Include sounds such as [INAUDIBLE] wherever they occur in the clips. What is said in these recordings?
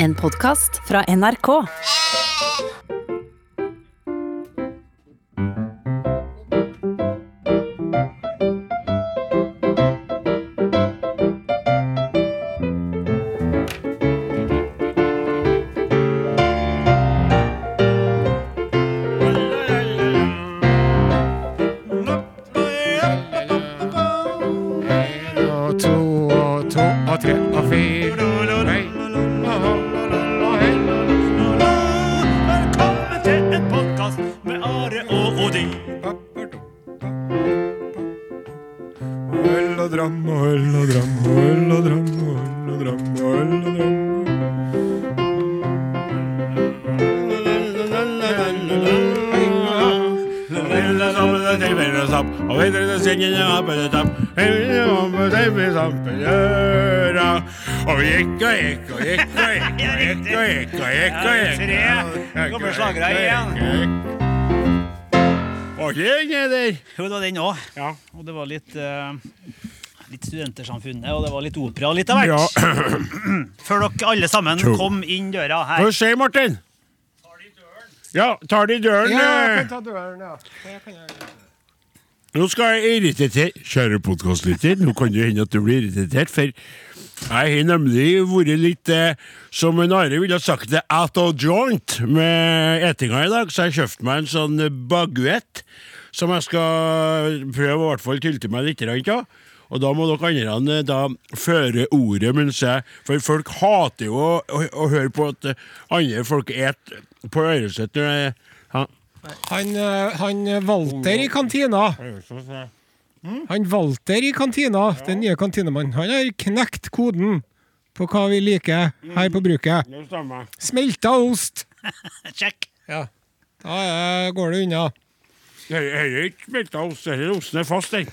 En podkast fra NRK. Litt eh, Litt Studentersamfunnet, og det var litt opera og litt av hvert. Ja. [CLEARS THROAT] Før dere alle sammen kom inn døra her. Hva skjer, Martin? Ja, tar de døren? Ja, jeg kan ta døren, ja. Kan. Nå skal jeg irritere Kjære podkastlytter, nå kan det hende at du blir irritert, for jeg har nemlig vært litt, eh, som en Are ville ha sagt det, out of joint med etinga i dag, så jeg kjøpte meg en sånn baguett som jeg skal prøve å i hvert fall tylte meg litt av. Og da må dere andre eh, da føre ordet mens jeg For folk hater jo å, å, å høre på at eh, andre folk et på øret sitt ja. Han, eh, han eh, Walter i kantina Han Walter i kantina, den nye kantinemannen, han har knekt koden på hva vi liker her på bruket. Smelta ost! [LAUGHS] Sjekk. Ja. Da går det unna. Dette er ikke smelta ost, denne osten er fast, den.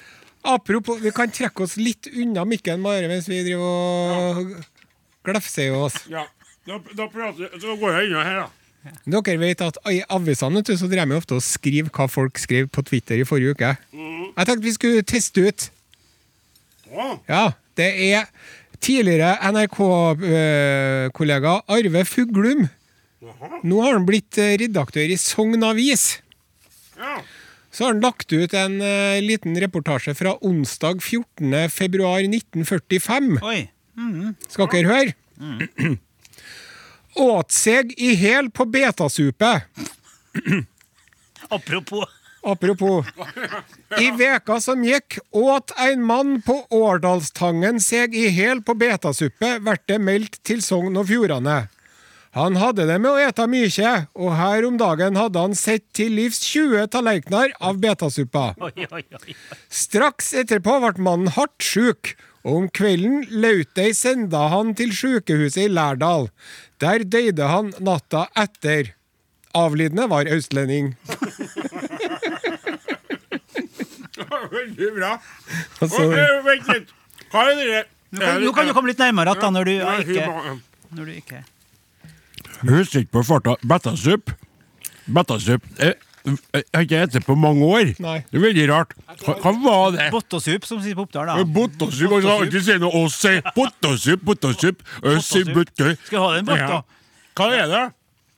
Apropos, vi kan trekke oss litt unna mikken bare mens vi driver og glefser i oss. Ja, da, da, prater, da går jeg unna her, da. Dere vet at i avisene så drev vi ofte og skriver hva folk skrev på Twitter i forrige uke. Jeg tenkte vi skulle teste ut. Ja. Ja, det er tidligere NRK-kollega Arve Fuglum. Nå har han blitt eh, redaktør i Sogn Avis. ja. Så har han lagt ut en uh, liten reportasje fra onsdag 14. februar 1945. Oi. Skal dere høre? Åt seg i hæl på betasupe. Apropos. Apropos. I veka som gikk, åt en mann på Årdalstangen seg i hæl på betasuppe, ble det meldt til Sogn og Fjordane. Han hadde det med å ete mye, og her om dagen hadde han sett til livs 20 tallerkener av betasuppa. [LAUGHS] Straks etterpå ble mannen hardt sjuk, og om kvelden Lautei senda han til sjukehuset i Lærdal. Der døde han natta etter. Avlidende var østlending. [LAUGHS] Veldig bra. Altså, vent litt. Hva er det? Nå kan, nå kan du komme litt nærmere at da, når du Ja, ikke. Når du ikke husker ikke på farta. Betasup. Bettasup. Jeg jeg har ikke spist på mange år. Nei. Det er veldig rart. Hva, hva var det? Bottasup, som sier på Oppdal, da. Bottasup. Han skal alltid si noe oss sier. Bottasup, bottasup. Øss i. Skal ha den botta? Ja. Hva er det?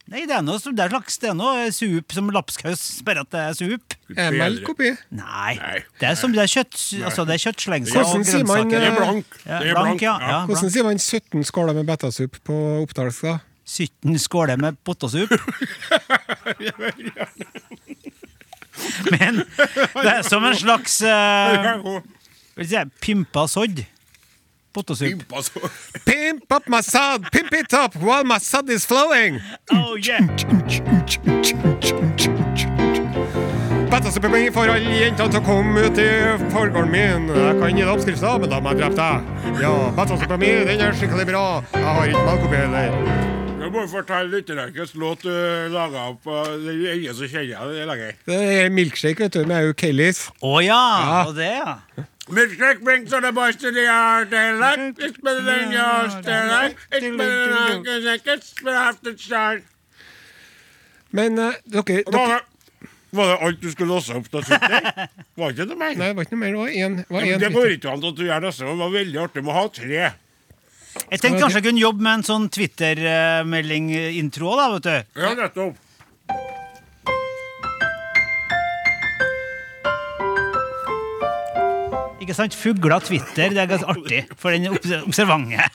Nei, det er noe, som- det er slags, det er noe sup som lapskaus bare at det er sup. er melk oppi? Nei. Det er som det er kjøtt, altså det er kjøttslengser og man, grønnsaker. Det er blank. Ja, blank, ja. ja Hvordan sier man 17 skåler med betasup på oppdalsk, da? 17 skåler med pottasup. Men det er som en slags uh, si, pimpa sodd. Pottesup. Pimp up my sod, pimp it up while my sod is flowing! Oh, yeah. Min for alle jentene til å komme ut i forgården min. Jeg kan gi deg oppskrifta, men da må jeg drepe deg. Ja, betasupa mi, den er skikkelig bra. Jeg har ikke melk heller. Jeg må du fortelle litt hvilken låt du laga opp. Det er ingen som kjenner det lenger. Det er milkshake, vet du, med Kellys. Å ja. Ja. Og det, ja. Milkshake brings all the boys to the yard. They like it's better than yours. They like it's better than yours. It's better after start. Men uh, dere, Var dere det, var det alt du skulle låse opp? Da, var ikke det mer? Nei, det var ikke noe mer. Det var det en det går ikke an at du gjør det. Det var veldig artig med å ha tre. Jeg tenkte kanskje jeg kunne jobbe med en sånn Twitter-melding-intro òg, da, vet du. Ja, nettopp. Ikke sant? Fugler Twitter, det er ganske artig for den obs- observante.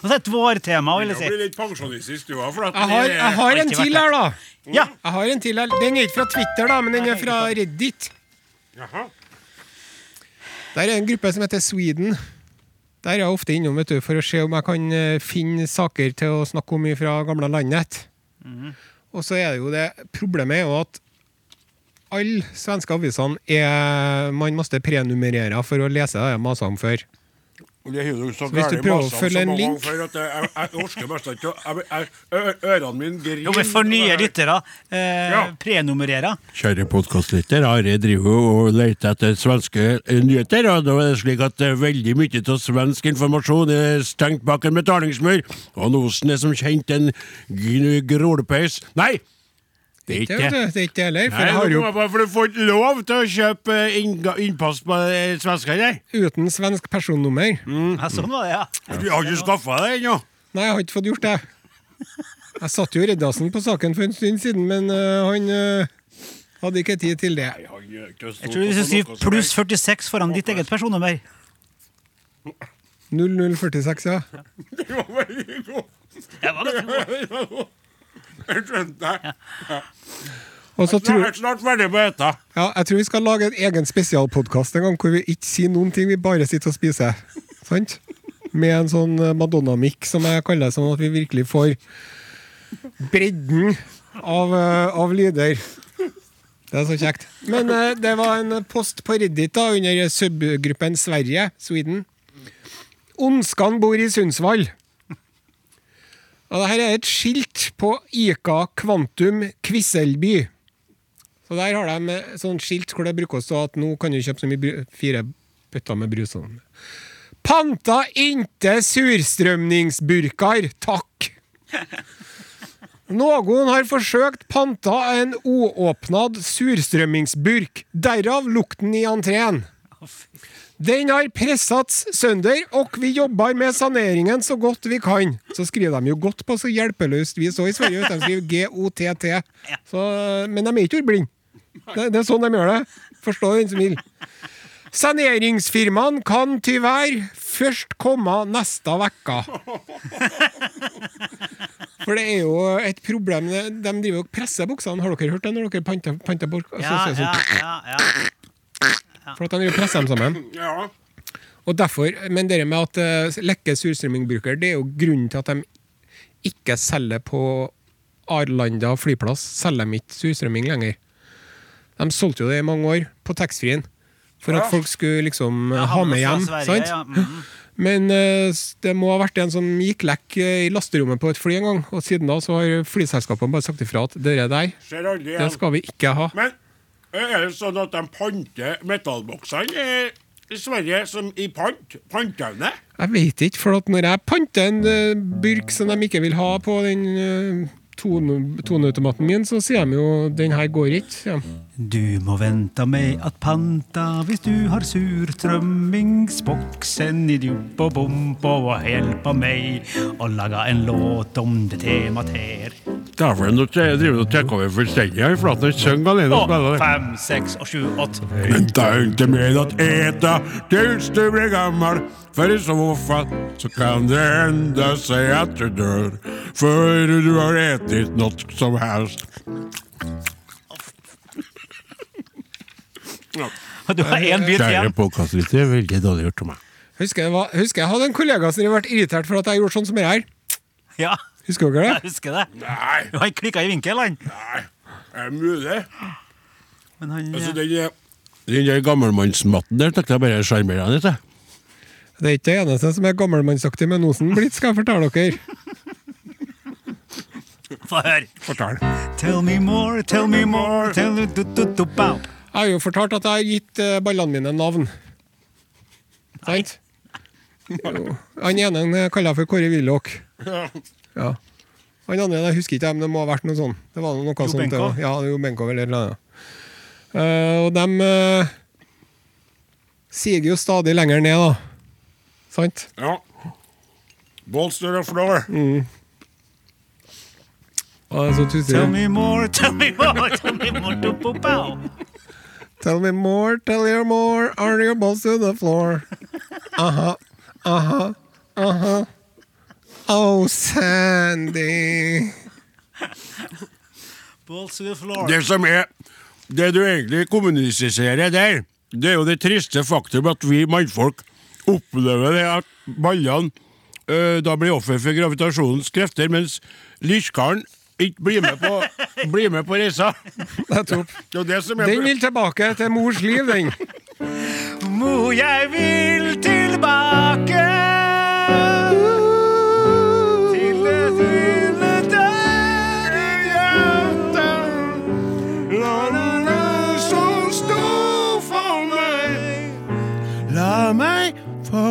Og så et vårtema, vil Det jeg si. blir litt pensjonistisk, du òg. Jeg har, jeg har en til her, da. Ja. Jeg har en til her. Den er ikke fra Twitter, da, men den er fra Reddit. Jaha. Der er en gruppe som heter Sweden. Der er jeg ofte innom vet du, for å se om jeg kan eh, finne saker til å snakke om fra gamle landet. Og så er det jo det Problemet er jo at alle svenske avisene er man måtte prenumerere for å lese det masene før. Det er jo så hvis du prøver å følge en link- jeg, jeg, jeg orker mest ikke Ørene mine griner. Jo, men for nye lyttere, eh, Ja. Prenummerere. Kjære podkastlytter, Are driver og leter etter svenske eh, nyheter. Og da er det slik at eh, veldig mye av svensk informasjon er stengt bak en betalingsmur. Og Nosen er som kjent en grålpeis. Nei! Det er ikke det. det er ikke heller. For Nei, jeg har det jo bare for Du får ikke lov til å kjøpe innpass på eh, svensker, nei. uten svensk personnummer. Ja, sånn var det, ja. Du har ikke skaffa deg ennå. Nei, jeg har ikke fått gjort det. Jeg satt jo i Reddasen på saken for en stund siden, men uh, han uh, hadde ikke tid til det. Jeg tror vi skal skrive pluss 46 foran ditt eget personnummer. 0046, ja. Det var veldig godt. Det var bra. Jeg skjønte det. Og så Jeg tror, er snart ferdig med dette. ja, jeg tror vi skal lage en egen spesialpodkast en gang hvor vi ikke sier noen ting, vi bare sitter og spiser. Sant? Med en sånn øh, Madonna-mikk, som jeg kaller det, sånn at vi virkelig får bredden av, øh, av lyder. Det er så kjekt. Men uh, det var en post på Reddit da, under subgruppen Sverige, Sweden. Onskan bor i Sundsvall. Og det her er et skilt på Ika Kvantum Kvisselby. Så der har de sånn skilt hvor det bruker å stå at nå kan du kjøpe så mye fire bøtter med brus. sånn. Panta inte surstrømningsburkar, takk! Noen har forsøkt panta en uåpnad surstrømmingsburk, derav lukten i entreen. Den har pressats sønder, og vi jobber med saneringen så godt vi kan. Så skriver de jo godt på så hjelpeløst vis òg i Sverige. De skriver G-O-T-T. Men de er ikke ordblinde. Det, det er sånn de gjør det. Forstå den som vil. Saneringsfirmaene kan tyvær først komme neste vekka. For det er jo et problem De driver og presser buksene. Har dere hørt det når dere panter, bort? Så, Ja, ja, ja, ja. For at han driver og presser dem sammen. [LAUGHS] Ja. Og derfor, Men det med at uh, lekke surstrømmingbruker, det er jo grunnen til at de ikke selger på Arlanda flyplass. Selger de ikke surstrømming lenger. De solgte jo det i mange år, på taxfree-en. For at folk skulle liksom Ja, ha med hjem. Sverige, sant? ja. Mm. Men eh, det må ha vært en som gikk lekk eh, i lasterommet på et fly en gang. Og siden da så har flyselskapene bare sagt ifra at det der, Ser aldri det skal vi ikke ha. Men er det sånn at de panter metallboksene eh, i Sverige som i pant? Panteevne? Jeg vet ikke, for at når jeg panter en eh, burk som de ikke vil ha på den uh, toneautomaten min, så sier de jo den her går ikke. Ja. Du må vente med at panta hvis du har surtrømmingsboksen i djup og bump og hjelpa meg å lage en låt om det temaet her. Derfor nå driver du og tar over fullstendig her, for at han synger alene og spiller det. fem, seks og sju, åtte. Venta inte med att äta tills du blir gammal För i så fall så kan det hända sig att du dör För du har ätit något som helst Du har én bit Kjære igjen. podcastlytter, veldig dårlig gjort av meg Husker jeg, var, husker jeg hadde en kollega som vært irritert for at jeg gjorde sånn som det her. Ja, Husker dere det? jeg husker det. Nei, Han klikka i vinkel, han. nei, er det mulig? Men han Altså, den, der- den der gammelmannsmatten der tenkte jeg bare er sjarmerende til Det er ikke det eneste som er gammelmannsaktig med nosen blitt, skal jeg fortelle dere. Få høre. Fortell. Tell me more, tell me more, tell me do, do, do, bow. Jeg har jo fortalt at jeg har gitt eh, ballene mine navn. Sant? Jo. Han ene han kaller jeg for Kåre Willoch. Ja. Han andre jeg husker ikke, men det må ha vært noe sånt. Det var noe Jo sånt. Benko? Ja, Jo Benko eller noe annet. Uh, og de uh, siger jo stadig lenger ned, da. Sant? Ja Balls to the floor. Å, det er så tussig. Tell me more, tell me more, tell me more. do, bo, bow. Tell me more, tell you more, are your balls to the floor? Aha, aha, uh-huh. Oh, Sandy. Det som er Det du egentlig kommuniserer der, det er jo det triste faktum at vi mannfolk opplever det at ballene øh, da blir offer for gravitasjonens krefter, mens lyskaren ikke blir med på, blir med på reisa. Nettopp. Det jo det som Den vil tilbake til mors liv, den. Mor, jeg vil tilbake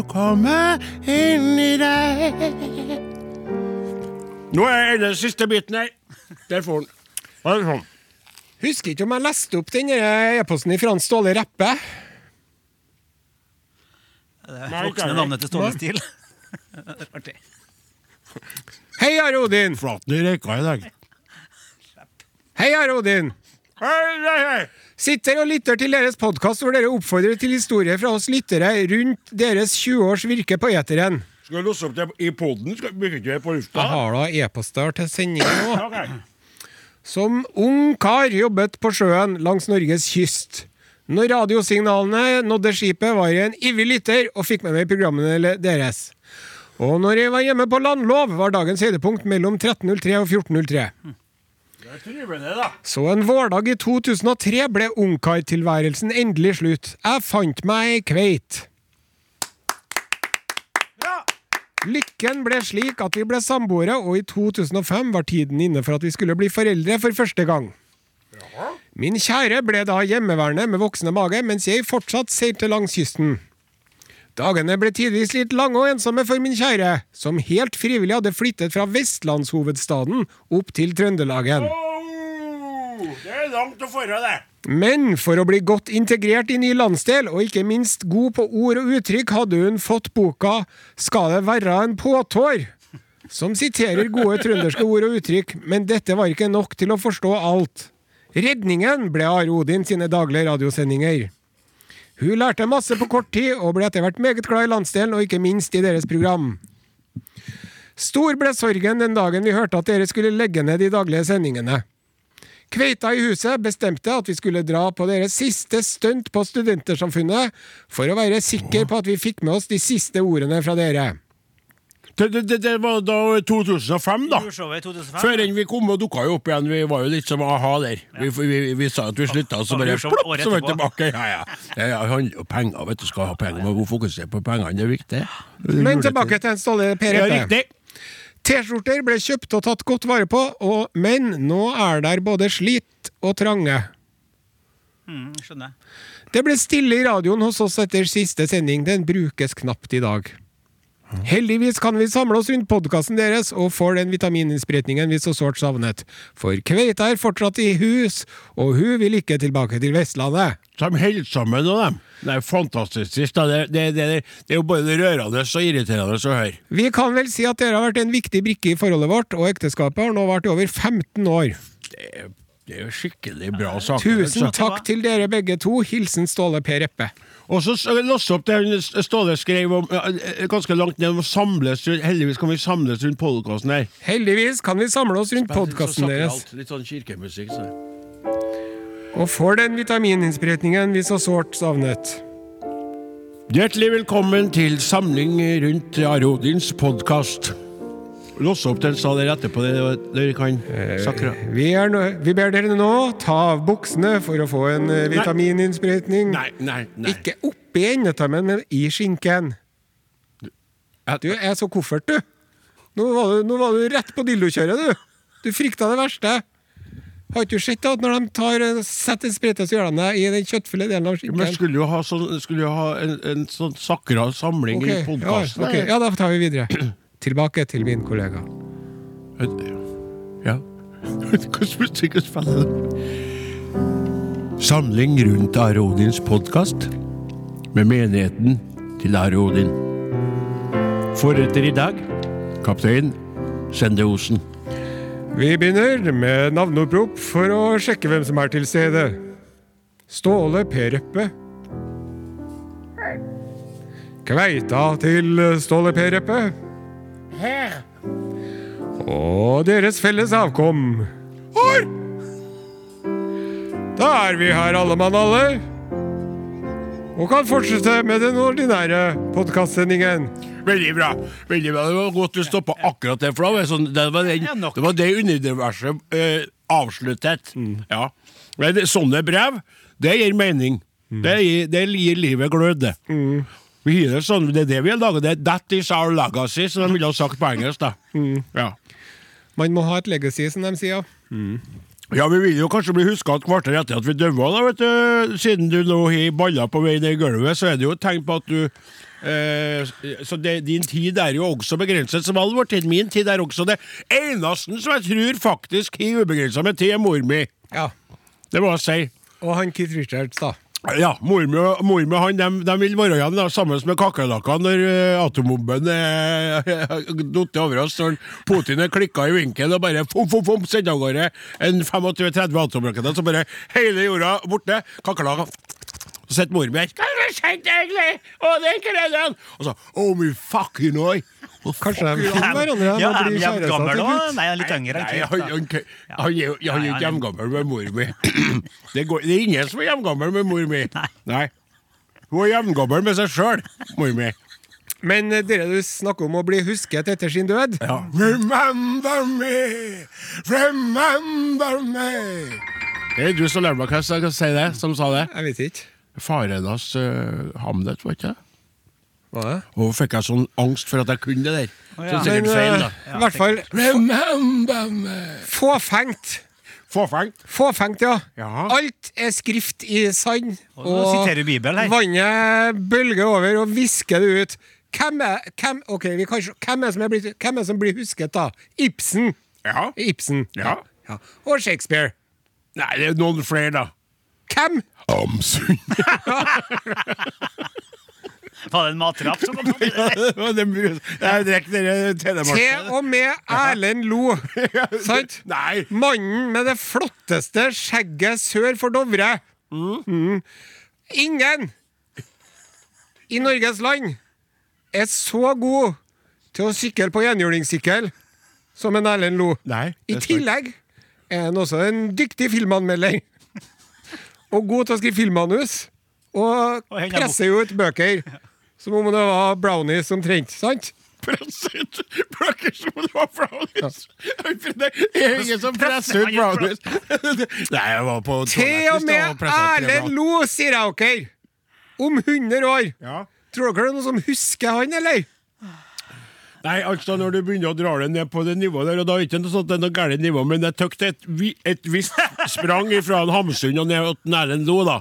komme inn i deg. Nå er den siste biten her. Der får den. Ja, det er sånn. Husker ikke om jeg leste opp den e-posten fra Frans Ståle Reppe. Det er voksne navnet til Ståle Stil. [LAUGHS] Artig. Hei, Are Odin! Flaten i røyka i dag. Hei, Are Odin! Hei, hei, hei. Sitter og lytter til deres podkast hvor dere oppfordrer til historier fra oss lyttere rundt deres 20 års virke på eteren. Skal du låse opp det i poden? Jeg har da e-poster til sending nå. Som ung kar jobbet på sjøen langs Norges kyst. Når radiosignalene nådde skipet, var jeg en ivrig lytter og fikk med meg programmene deres. Og når jeg var hjemme på landlov, var dagens høydepunkt mellom 13.03 og 14.03. Det er trivelig, da. Så en vårdag i 2003 ble ungkartilværelsen endelig slutt. Jeg fant meg ei kveit. Lykken ble slik at vi ble samboere, og i 2005 var tiden inne for at vi skulle bli foreldre for første gang. Min kjære ble da hjemmeværende med voksende mage, mens jeg fortsatt seilte langs kysten. Dagene ble tidvis litt lange og ensomme for min kjære, som helt frivillig hadde flyttet fra vestlandshovedstaden opp til Trøndelagen. Oh, det er langt å forre, det. Men for å bli godt integrert i ny landsdel, og ikke minst god på ord og uttrykk, hadde hun fått boka Skal det være en påtår? Som siterer gode trønderske ord og uttrykk, men dette var ikke nok til å forstå alt. Redningen ble Are Odin sine daglige radiosendinger. Hun lærte masse på kort tid, og ble etter hvert meget glad i landsdelen, og ikke minst i deres program. Stor ble sorgen den dagen vi hørte at dere skulle legge ned de daglige sendingene. Kveita i huset bestemte at vi skulle dra på deres siste stunt på Studentersamfunnet, for å være sikker på at vi fikk med oss de siste ordene fra dere. Det, det, det, var da 2005, da. 2005. Før enn vi kom og dukka jo opp igjen. Vi var jo litt som a-ha der. Vi, vi, vi sa at vi slutta, og så bare plopp, så var vi tilbake. Ja, ja. ja, ja det handler jo om penger, vet du. Skal ha penger. Må fokusere på pengene, det er viktig. Men tilbake til en Ståle Per Ja, Eppe. riktig. T-skjorter ble kjøpt og tatt godt vare på, og, men nå er der både slitt og trange. Mm, skjønner. Det ble stille i radioen hos oss etter siste sending. Den brukes knapt i dag. Heldigvis kan vi samle oss rundt podkasten deres og får den vitamininnsprøytningen vi så sårt savnet. For Kveita er fortsatt i hus, og hun vil ikke tilbake til Vestlandet. De holder sammen nå, dem. Det er fantastisk. Det, det, det, det er jo både rørende og irriterende å høre. Vi kan vel si at dere har vært en viktig brikke i forholdet vårt, og ekteskapet har nå vart i over 15 år. Det er, det er jo skikkelig bra saker. Tusen takk til dere begge to. Hilsen Ståle Per Eppe. Og så låste opp det Ståle skrev om eh, ganske langt ned om samles Heldigvis kan vi samles rundt podkasten her. Heldigvis kan vi samle oss rundt podkasten deres, Litt sånn kirkemusikk. Så. og får den vitamininnsprøytningen vi så sårt savnet. Hjertelig velkommen til samling rundt Are Odins podkast. Lås opp den sa dere etterpå, det dere kan sakra. Vi, er nå, vi ber dere nå ta av buksene for å få en eh, vitamininnsprøytning. Nei, nei, nei. Ikke oppi endetarmen, men i skinken. Du er så koffert, du. Nå var du, nå var du rett på dillokjøret, du. Du frykta det verste. Har ikke du sett at når de tar, eh, setter sprøyta, så gjør de det i den kjøttfulle delen av Men skinken? skulle jo ha, så, skulle jo ha en, en sånn sakra samling okay, i ja, okay. ja, da tar vi videre. Tilbake til min kollega. Ja. Samling rundt Are Odins podkast med menigheten til Are Odin. Forretter i dag Kaptein Sende Osen. Vi begynner med navneopprop for å sjekke hvem som er til stede. Ståle P. Reppe. Kveita til Ståle P. Reppe. Her. Og deres felles avkom. Hår! Da er vi her, alle mann alle. Og kan fortsette med den ordinære podkastsendingen. Veldig bra. veldig bra. Det var godt du stoppa akkurat det, for sånn, det, var den, det var det universet eh, avsluttet. Ja. Men sånne brev, det gir mening. Det, gir, det gir livet glød, det. Vi sånn, det er det vi har. Det, That is our legacy, som de ville ha sagt på engelsk. da. Ja. Man må ha et legacy, som de sier. Ja, Vi vil jo kanskje bli huska et kvarter etter at vi døde, da, vet du. Siden du nå har baller på vei ned i gulvet, så er det jo et tegn på at du eh, Så det, din tid er jo også begrenset, som all vår tid. Min tid er også det eneste som jeg tror faktisk har ubegrensa med tid, er mor mi. Ja. Det må jeg si. Og han Keith Richards, da. Ja, mor mi og han, de, de vil være igjen da, sammen med kakerlakkene når uh, atombomben er [LAUGHS] falt over oss. Når Putin er klikka i vinkelen og bare fom, fom, fom, sender av gårde en 25-30 atomraketter, så bare hele jorda borte. Kakerlakker Så sitter mor mi her. Hva har skjedd egentlig? Å, det er ikke det den! Og så Oh my fucking eye! Kanskje de finner hverandre Ja, og er blir de. Nei, er litt yngre. Nei, han, han, han, han, er jo- ikke ja, hjemgammel med mor mi. [CLEARS THROAT] Det, går, det er ingen som er hjemgammel med mor mi. Nei. Hun er hjemgammel med seg sjøl, mor mi. Men eh, dere du snakker om å bli husket etter sin død. Ja. Remember me, remember me. Det er du som lærte meg hva jeg skal si det, som sa det. Jeg vet ikke. Faren hans uh, Hamlet, var ikke det? Hva er det? Og fikk jeg sånn angst for at jeg kunne det der. Oh, ja. Så sikkert Men feil, eh, da. i hvert fall Remember me. fåfengt. Fåfengt. Fåfengt, ja. Ja. Alt er skrift i sand. Og her. vannet bølger over og visker det ut. Hvem er, hvem, okay, vi kan, hvem, er som er blitt, hvem er som blir husket, da? Ibsen. Ja. Ibsen. Ja. Ja. Og Shakespeare. Nei, det er noen flere, da. Hvem? Amsund. [LAUGHS] Var det en mattrapp som kom? opp? Til og med Erlend Lo. Sant? Nei. Mannen med det flotteste skjegget sør for Dovre. Mm. Ingen i Norges land er så god til å sykle på gjenhjulingssykkel som en Erlend Lo. Nei, I tillegg er han også en dyktig filmanmelder. Og god til å skrive filmmanus. Og Og er presser jo [LAUGHS] ut bøker som om det var brownies omtrent. Sant? Presset Bøker som det var brownies. Det er ingen som presser ut brownies. [LAUGHS] Nei, jeg var på Til og med Erlend Lo, sier jeg dere! Om 100 år. Ja. Tror dere det er noen som husker han, eller? Nei, altså når du begynner å dra det ned på det nivået der, og da er det ikke noe sånt det er noe gærent nivå, men jeg tok et, et visst sprang fra en Hamsun og ned til Erlend Lo, da.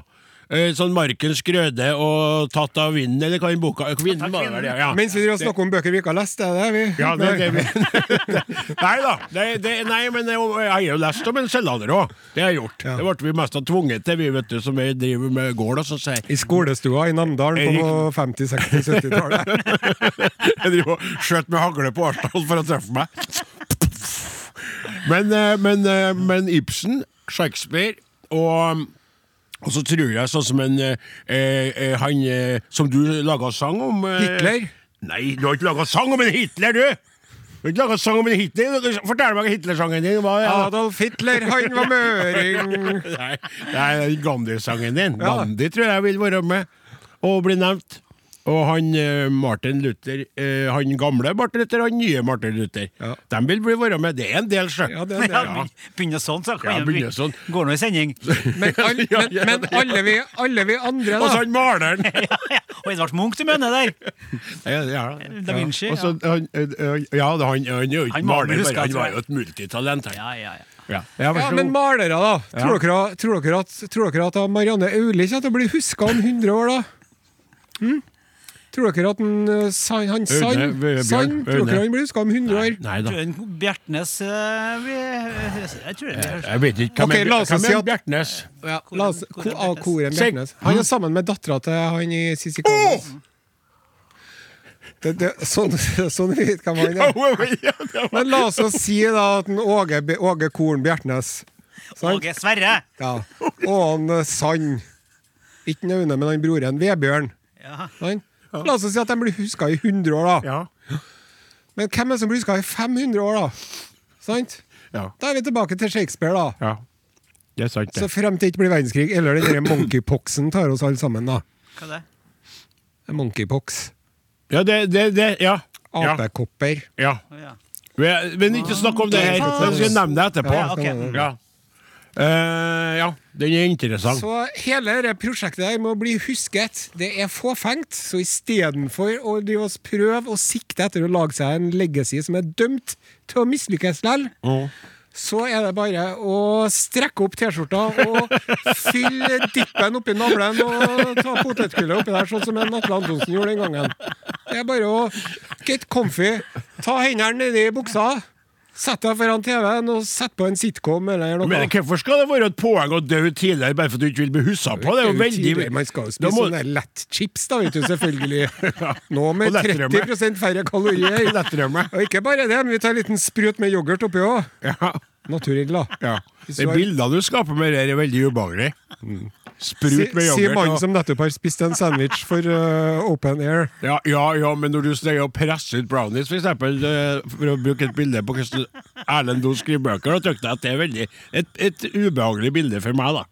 Eh, Sånn Markens grøde og tatt av vinden, eller hva den boka Kvinnen var det vel, ja. ja. Mens vi snakker om bøker vi ikke har lest, er det vi Ja, det, det, det, [LAUGHS] nei da. Det, det, nei, men jeg, jeg har jo lest om en selvader òg. Det har jeg gjort. Ja. Det ble vi mest tvunget til, vi vet du, som jeg driver med gård. og så sier I skolestua i Namdalen på 50-, 60-, 70-tallet. Jeg driver og skjøt med hagle på Arsdal for å treffe meg. Men, eh, men, eh, men Ibsen, Shakespeare og og så tror jeg sånn som en eh, eh, Han eh, som du laga sang om eh, Hitler? Nei, du har ikke laga sang om en Hitler, du! Du har ikke laga sang om en Hitler. Fortell meg Hitler-sangen din. Hva, ja. Adolf Hitler, han var møring. [LAUGHS] Nei, det er Gandhi-sangen din. Ja. Gandhi tror jeg vil være med og bli nevnt. Og han eh, Martin Luther, eh, han gamle Martin Luther, han nye Martin Luther. Ja. De vil bli være med. Det er en del, sjø. Ja, det er [LAUGHS] Ja. Begynner sånn, så kan Ja, begynner sånn. Går nå i sending. [LAUGHS] Men, all, men, men alle, vi, alle vi andre, Og så han maleren! [LAUGHS] Og Edvard Munch du mener der? Da Vinci, Og så han, eh, eh, ja, han, han er jo ikke maler, bare. Han var jo et multitalent. Ja, ja, ja. Ja. Ja, men malere, da. Tror dere, tror dere at, tror dere at Marianne Aulie kommer til å bli huska om 100 år, da? Hm? Tror dere at eh, han Aune, Sand Bjørn, Sand, tror dere han blir huska om 100 år? Nei da. Tror jeg Bjertnæs eh, Jeg tror det Jeg vet ikke. Hvem Ok, er, er Bjertnæs? Ja, la oss, Koren Bjertnæs. Koren Sing. Han er sammen med dattera til han i Sissy Collins. Det, det, sånn, [LAUGHS] sånn vet hvem han er. Men la oss si da at en Åge, Åge Korn Bjertnæs? Åge Sverre. Ja. Og han eh, Sand. Ikke Naune, men han broren. Vebjørn. Ja. sant? La oss si at de blir huska i 100 år, da. Ja. Men hvem er det som blir huska i 500 år, da? Sant? Ja. Da er vi tilbake til Shakespeare, da. ja. Det er sant, Så frem til det ikke blir verdenskrig, eller den der monkeypoxen tar oss alle sammen, da. Hva er det? Monkeypox. Ja, det, det, det Ja. Ja. Apekopper. ja. Men ikke snakk om det her. Jeg skal nevne det etterpå. Ja, okay. Ja. Eh, ja, den er interessant. Så hele det prosjektet der må bli husket. Det er fåfengt. Så istedenfor å prøve å sikte etter å lage seg en legacy som er dømt til å mislykkes likevel, Mm. så er det bare å strekke opp T-skjorta og fylle dippen oppi navlen og ta potetgullet oppi der, sånn som en Atle Antonsen gjorde den gangen. Det er bare å get comfy, ta hendene nedi buksa, sett deg foran TV-en og sett på en sitcom eller noe. Men hvorfor skal det være et poeng å dø tidligere bare for at du ikke vil bli huska på? Det er jo veldig Man skal jo spise må- sånne lettchips, da, vet du, selvfølgelig. [LAUGHS] Nå med Og lettrømme. 30 færre kalorier. [LAUGHS] Og ikke bare det, men vi tar en liten sprut med yoghurt oppi òg. Ja. Naturregler. ja. De bildene du skaper med det, er veldig ubehagelig. Sprut Si- med Sier yoghurt. mannen og- som nettopp har spist en sandwich for uh, open air. Ja, ja, ja, men når du sier å presse ut brownies, for eksempel, eh, for å bruke et bilde på hvordan Erlend Doe skriver bøker, da tykker jeg at det er veldig et, et ubehagelig bilde for meg, da.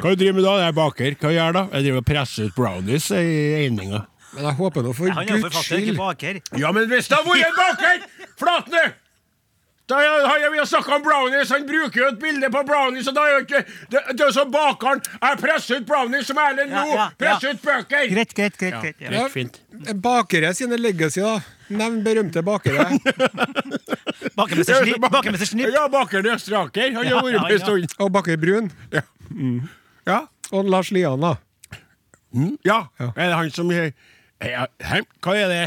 Hva du driver du med da? Jeg er baker. Hva gjør jeg da? Jeg driver og presser ut brownies i eininga. Men jeg håper nå for Guds Han er forfatter, ikke baker. Ja, men hvis det hadde vært en baker! Flatne! Da har jeg, vi snakka om brownies. Han bruker jo et bilde på brownies. Og da er jo ikke Det, det er som bakeren. Jeg presser ut brownies som Erlend Ja, Loe. ja, Presser ja. ut bøker. Greit, greit, greit. greit ja. Greit, fint. Bakere sine legacy, da. Nevn berømte bakere. Bakermester Snipp. Bakermester Snipp. Ja, bakeren i Østre Aker. Han har Ja, vært med en ja. stund. Og baker Brun. Ja. Og Lars Lian, da. Mm, ja. Ja. Er det han som er ja? Hva er det?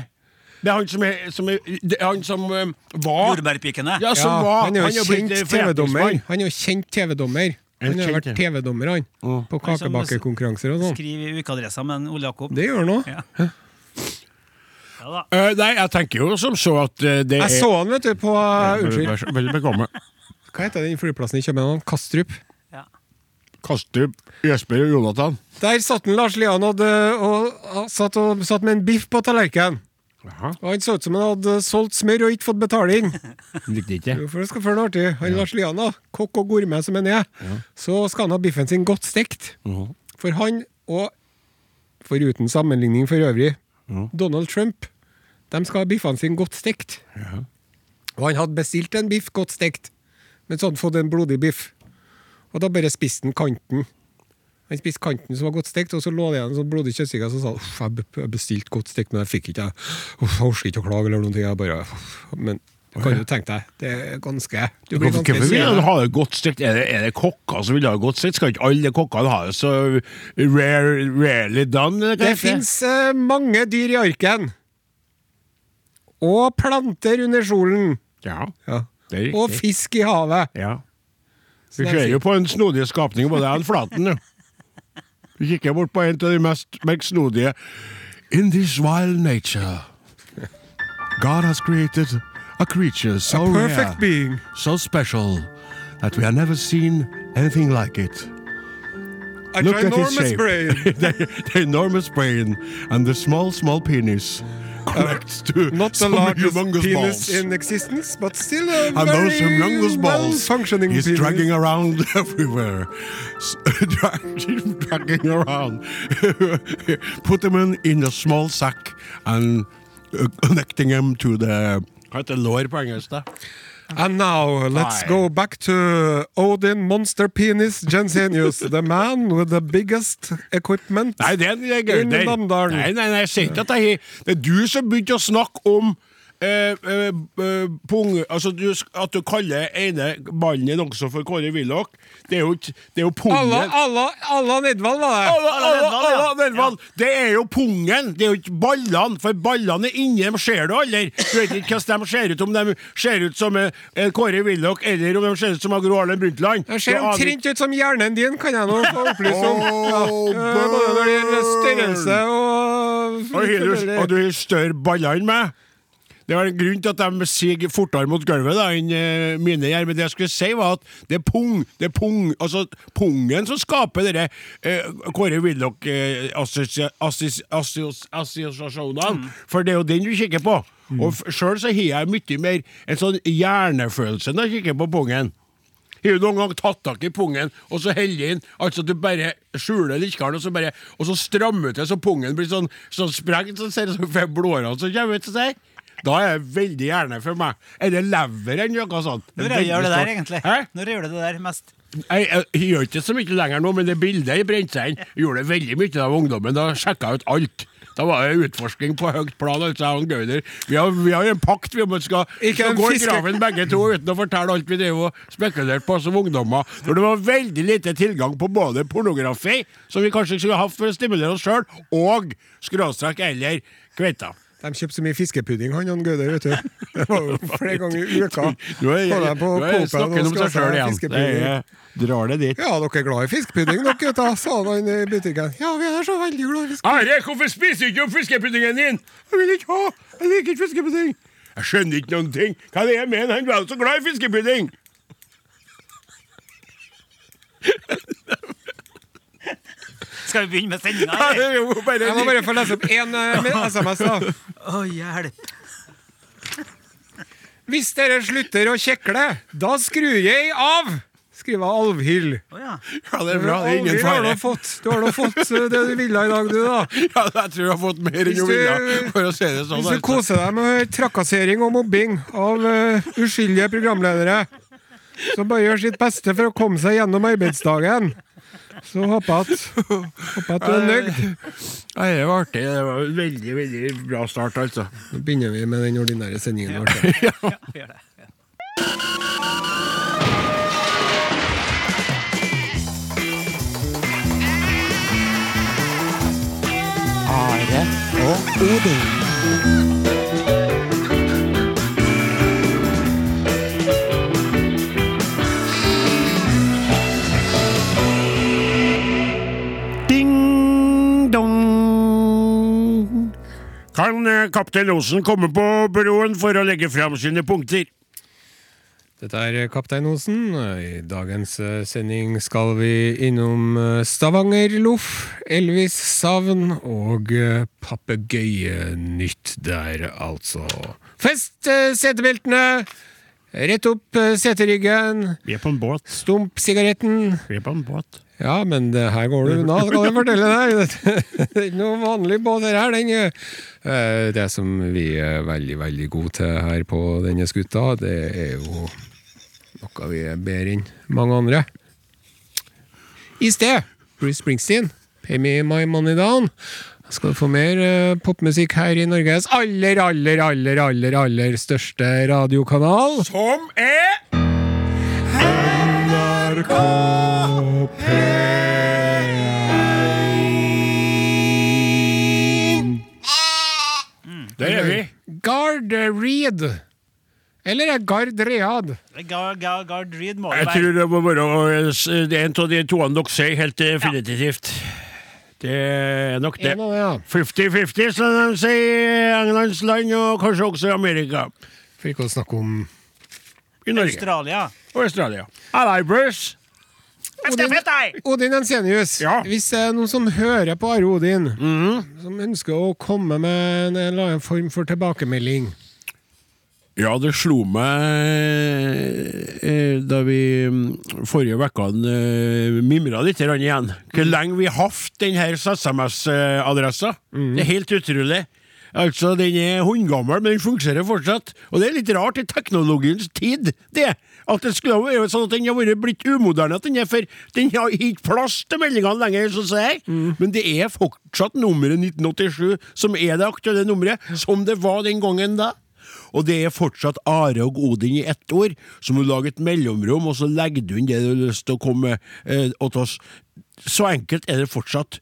Det er han som er, som er det er Han som um, var Jordbærpikene. Ja, som Ja, var han er jo har kjent eh, TV-dommer. Han er jo kjent TV-dommer. Han har vært. TV-dommer, han. På Han kakebakekonkurranser og sånn. Skriver i ukeadressa med en Ole Jakob. Det gjør han òg. Ja. Ja. Eh, nei, jeg tenker jo som så at uh, det Jeg så han, vet du, på uh, Unnskyld. Vel bekomme. Hva heter den flyplassen i København? Kastrup. Ja. Kastrup, Jesper og Jonathan. Der satt den Lars Lian og, og, og, satt, og satt med en biff på tallerkenen. Jaha, Og Han så ut som han hadde solgt smør og ikke fått betaling. [LAUGHS] likte ikke. Jo, for det skal føle noe artig. Han Lars Lian, da, kokk og gourmet som han er, så skal han ha biffen sin godt stekt. Mhm. For han, og foruten sammenligning for øvrig, Donald Trump, de skal ha biffene sine godt stekt. Og han hadde bestilt en biff godt stekt, men så hadde han fått en blodig biff. Og da bare spiste han kanten. Han spiste kanten som var godt stekt, og så lå det igjen en sånn blodig kjøttstykke, og så sa han uff, jeg be- bestilte godt stekt, men jeg fikk ikke. Uff, jeg orker ikke å klage eller noen ting. Jeg bare. Men du kan jo tenke deg, det er ganske Du blir ganske hvorfor vil han ha det godt stekt? Er det, er det kokker som vil ha det godt stekt? Skal ikke alle kokkene ha det så rare, rarely done? Kanskje? Det fins uh, mange dyr i arken. Og planter under solen. Ja, Ja. det Og fisk i havet. Ja. Vi det er ser jo på en snodig skapning, både jeg og Flaten. Ja. Vi kikker bort på en av de mest merksnodige. In this wild nature, God has created a creature so A perfect rare, being. so special, that we have never seen anything like it. A Look at his ginormous brain. [LAUGHS] the, the enormous brain and the small, small penis connects to Not largest humongous penis balls. in existence, but still a and very those humongous balls well-functioning he's penis. dragging around [LAUGHS] everywhere S- [LAUGHS] dragging around [LAUGHS] put them in, in a small sack and uh, connecting them to the hva heter lår på engelsk da? [LAUGHS] And now let's go back to Odin Monster Penis Jensenius, the man with the biggest equipment. Nei, det er det er gøy. Inn i Det er- Namdalen. Nei, nei, nei, jeg sier ikke at det er Det er du som begynte å snakke om eh, eh, eh, pung, altså du, At du kaller ene ballen din også for Kåre Willoch. Det er jo ikke Det er jo pungen. Alla, alla, alla var det. Alla, alla, alla Nedvald. Det er jo pungen, det er jo ikke ballene. For ballene er inni dem, ser du aldri. Du vet ikke hvordan de ser ut, om de ser ut som eh, Kåre Willoch, eller om de ser ut som Gro Harlem Brundtland. De ser omtrent ut som hjernen din, kan jeg nå få opplyse om. Oh, ja. Både når det gjelder størrelse og Og du- og du har større baller enn meg. Det var en grunn til at de siger fortere mot gulvet da, enn eh, mine gjør. Men det jeg skulle si, var at det er pung. Det er pung, altså pungen som skaper dere eh, Kåre Willoch-assosiasjonene. For det er jo den du kikker på. Og sjøl så har jeg mye mer en sånn hjernefølelse når jeg kikker på pungen. Har du noen gang tatt tak i pungen, og så heller inn Altså du bare skjuler likkeren, og så bare Og så strammer du til så pungen blir sånn, sånn sprengt, så ser det ut som blårene som kommer ut. Så da er det veldig gjerne for meg. Er det lever eller noe sånt? Når jeg gjør det der, egentlig? Hæ? Når jeg gjør det der mest? Jeg, jeg, jeg gjør ikke så mye lenger nå, men det bildet i inn, gjorde veldig mye av ungdommen. Da sjekka jeg ut alt. Da var det utforsking på høyt plan. altså han Gauder. Vi har, vi har jo en pakt vi om at skal, skal gå i graven begge to uten å fortelle alt vi driver og spekulerte på som ungdommer. Når det var veldig lite tilgang på både pornografi, som vi kanskje skulle hatt for å stimulere oss sjøl, og skråstrek eller kveita. De kjøpte så mye fiskepudding, han Jan Gaude, vet du. Det var jo flere ganger i uka. [LAUGHS] Du er jeg, på du er snakken om seg sjøl igjen. Det er, drar det dit. Ja, dere er glad i fiskepudding, dere gutta, sa han i butikken. Ja, vi er så veldig glad i fiskepudding. Are, hvorfor spiser du ikke opp fiskepuddingen din? Jeg vil ikke ha! Jeg liker ikke fiskepudding. Jeg skjønner ikke noen ting. Hva er det jeg mener? Han var så glad i fiskepudding! Skal vi begynne med sendinga? Jeg må bare få lese opp én SMS, da. Å, hjelp. Hvis dere slutter å kjekle, da skrur jeg av! Skriver Alvhild. Oh, ja. Ja, det er bra. Det er ingen fare. har du, fått, du har da fått eh, det du ville i dag, du, da. Ja, jeg tror jeg har fått mer enn du- ville, for å se det sånn. Hvis du koser deg med trakassering og mobbing av uh, uskyldige programledere, som bare gjør sitt beste for å komme seg gjennom arbeidsdagen, så håper jeg at, håper at du er nøyd. Ja, det var artig. Det var en veldig, veldig bra start, altså. Nå begynner vi med den ordinære sendingen vår. [LAUGHS] Gjør det. Are og Odin. Kan eh, kaptein Osen komme på broen for å legge fram sine punkter? Dette er Kaptein Osen. I dagens eh, sending skal vi innom eh, Stavanger-loff, Elvis-savn og eh, papegøyenytt der, altså. Fest eh, setebeltene! Rett opp eh, seteryggen. Vi er på en båt. Stump sigaretten. Vi er på en båt. Ja, men det her går du unna, skal jeg fortelle deg. [LAUGHS] Det er ikke noe vanlig båt her. Den, eh, det som vi er veldig, veldig gode til her på denne skuta, det er jo noe vi er bedre enn mange andre. I sted, Bruce Springsteen, 'Pay Me My Money Down'. Skal du få mer eh, popmusikk her i Norges aller, aller, aller, aller, aller største radiokanal. Som er NRK P1. Det er vi. Gard Reed. Eller er Gard Read? Gard, Gard, Gard Reed må det være. Jeg tror det må være eh, det en av de toene dere sier, helt definitivt. Det er nok det. Fifty-fifty, ja. 50-50, som de sier i Englands land, og kanskje også i Amerika. For ikke å snakke om I Norge Australia. og Australia. Hello, Bruce. Odin, Odin Ensenius. Ja. Hvis det er noen som hører på Are Odin, som ønsker å komme med en eller annen form for tilbakemelding Ja, det slo meg eh, da vi mm, forrige uke eh, mimra litt igjen. Hvor lenge vi har hatt denne SMS-adressa. Det er helt utrolig. Altså, Den er hundgammel, men den fungerer fortsatt. Og det er litt rart i teknologiens tid, det. At det skulle være sånn at den har blitt umoderne, at den er for Den har ikke plass til meldingene lenger, sånn som jeg. Mm. Men det er fortsatt nummeret 1987 som er det aktuelle nummeret, som det var den gangen da. Og det er fortsatt Are og Odin i ett ord, så må du lage et mellomrom, og så legger du inn det du har lyst til å komme eh, åt oss. Så enkelt er det fortsatt.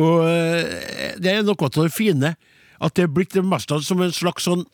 Og eh, det er noe av det fine, at det er blitt det meste som en slags sånn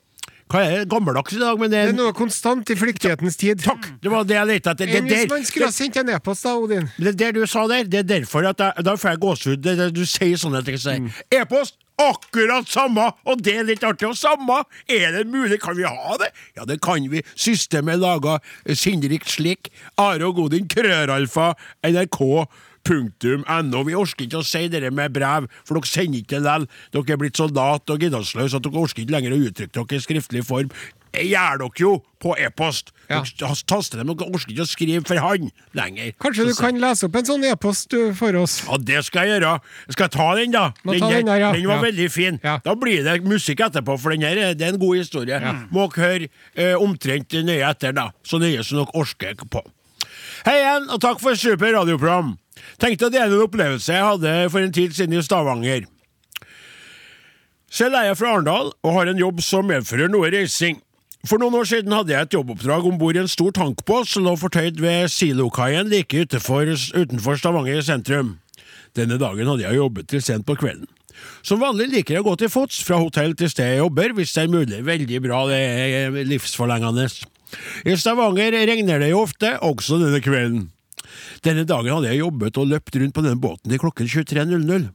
Hva er det? Gammeldags i dag, men det er, Det er noe konstant i flyktighetens tid. Takk! Det var det jeg lette etter. Det er der... hvis man skulle ha sendt en e-post, da, Odin? det er der du sa der. Det er derfor at jeg, da får jeg gåsehud. Det det du sier sånne ting. Mm. E-post akkurat samme, og det er litt artig. Og samme, er det mulig? Kan vi ha det? Ja, det kan vi. Systemet laga sinnrikt slik. Are og Godin, krøralfa, nrk.no. Vi orker ikke å si det med brev, for dere sender ikke det likevel. Dere er blitt så late og giddeløse at dere orker ikke lenger å uttrykke dere i skriftlig form. Det gjør dere jo på e-post. Ja. Taster dem, dere orker ikke å skrive for han lenger. Kanskje du Så- kan lese opp en sånn e-post for oss? ja, det skal jeg gjøre. Skal jeg ta den, da? Den, ta den der, ja. den var Ja. veldig fin. Da blir det musikk etterpå, for den her er- det er en god historie. Må dere høre eh, omtrent nøye etter, da. Så nøye som dere orker på. Hei igjen, og takk for super radioprogram. Tenkte å dele en opplevelse jeg hadde for en tid siden i Stavanger. Selv er jeg fra Arendal og har en jobb som medfører noe reising. For noen år siden hadde jeg et jobboppdrag om bord i en stor tankbåt som lå fortøyd ved silokaien like utenfor, utenfor Stavanger sentrum. Denne dagen hadde jeg jobbet til sent på kvelden. Som vanlig liker jeg å gå til fots fra hotell til sted jeg jobber, hvis det er mulig. Veldig bra, det er livsforlengende. I Stavanger regner det jo ofte, også denne kvelden. Denne dagen hadde jeg jobbet og løpt rundt på denne båten til klokken 23.00.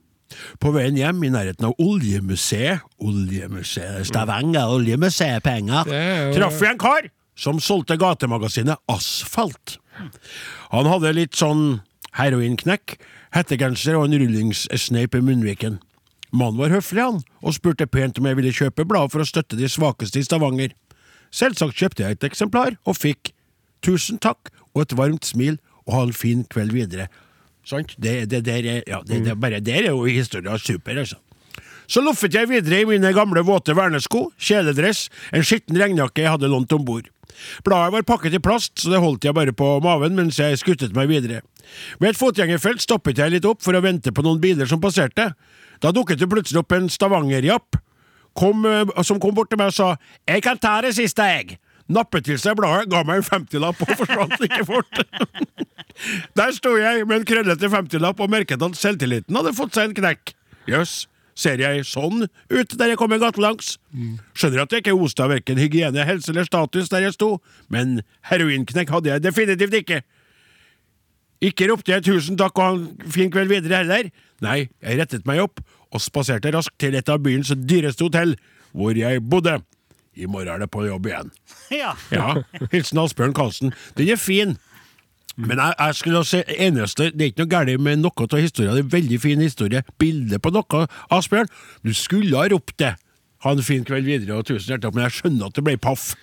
På veien hjem i nærheten av Oljemuseet Oljemuseet Stavanger Oljemuseet penger er jo- traff vi en kar som solgte gatemagasinet Asfalt. Han hadde litt sånn heroinknekk, hettegenser og en rullingssneip i munnviken. Mannen var høflig, han, og spurte pent om jeg ville kjøpe bladet for å støtte de svakeste i Stavanger. Selvsagt kjøpte jeg et eksemplar, og fikk tusen takk og et varmt smil, og ha en fin kveld videre. Sant? Det, det, der er, ja, det, det, bare der er jo historia super, altså. Så loffet jeg videre i mine gamle våte vernesko, kjeledress, en skitten regnjakke jeg hadde lånt om bord. Bladet var pakket i plast, så det holdt jeg bare på maven mens jeg skuttet meg videre. Ved et fotgjengerfelt stoppet jeg litt opp for å vente på noen biler som passerte. Da dukket det plutselig opp en stavangerjapp kom, eh, som kom bort til meg og sa 'Jeg kan ta det siste, jeg'. Nappet til seg bladet, ga meg en femtilapp og forsvant like fort. [LAUGHS] Der sto jeg med en krøllete femtilapp og merket at selvtilliten hadde fått seg en knekk. Jøss, ser jeg sånn ut der jeg kommer gatelangs? Skjønner at jeg ikke oste av verken hygiene, helse eller status der jeg sto, men heroinknekk hadde jeg definitivt ikke. Ikke ropte jeg tusen takk og ha en fin kveld videre heller. Nei, jeg rettet meg opp og spaserte raskt til et av byens dyreste hotell, hvor jeg bodde. I morgen er det på jobb igjen. [LAUGHS] Ja. Ja, Hilsen Asbjørn Karlsen. Den er fin. Men jeg, jeg skulle si eneste Det er ikke noe galt med noe av historien. Det er en veldig fin historie. Bilde på noe, Asbjørn. Du skulle ha ropt det. Ha en fin kveld videre og tusen hjertelig men jeg skjønner at det ble paff.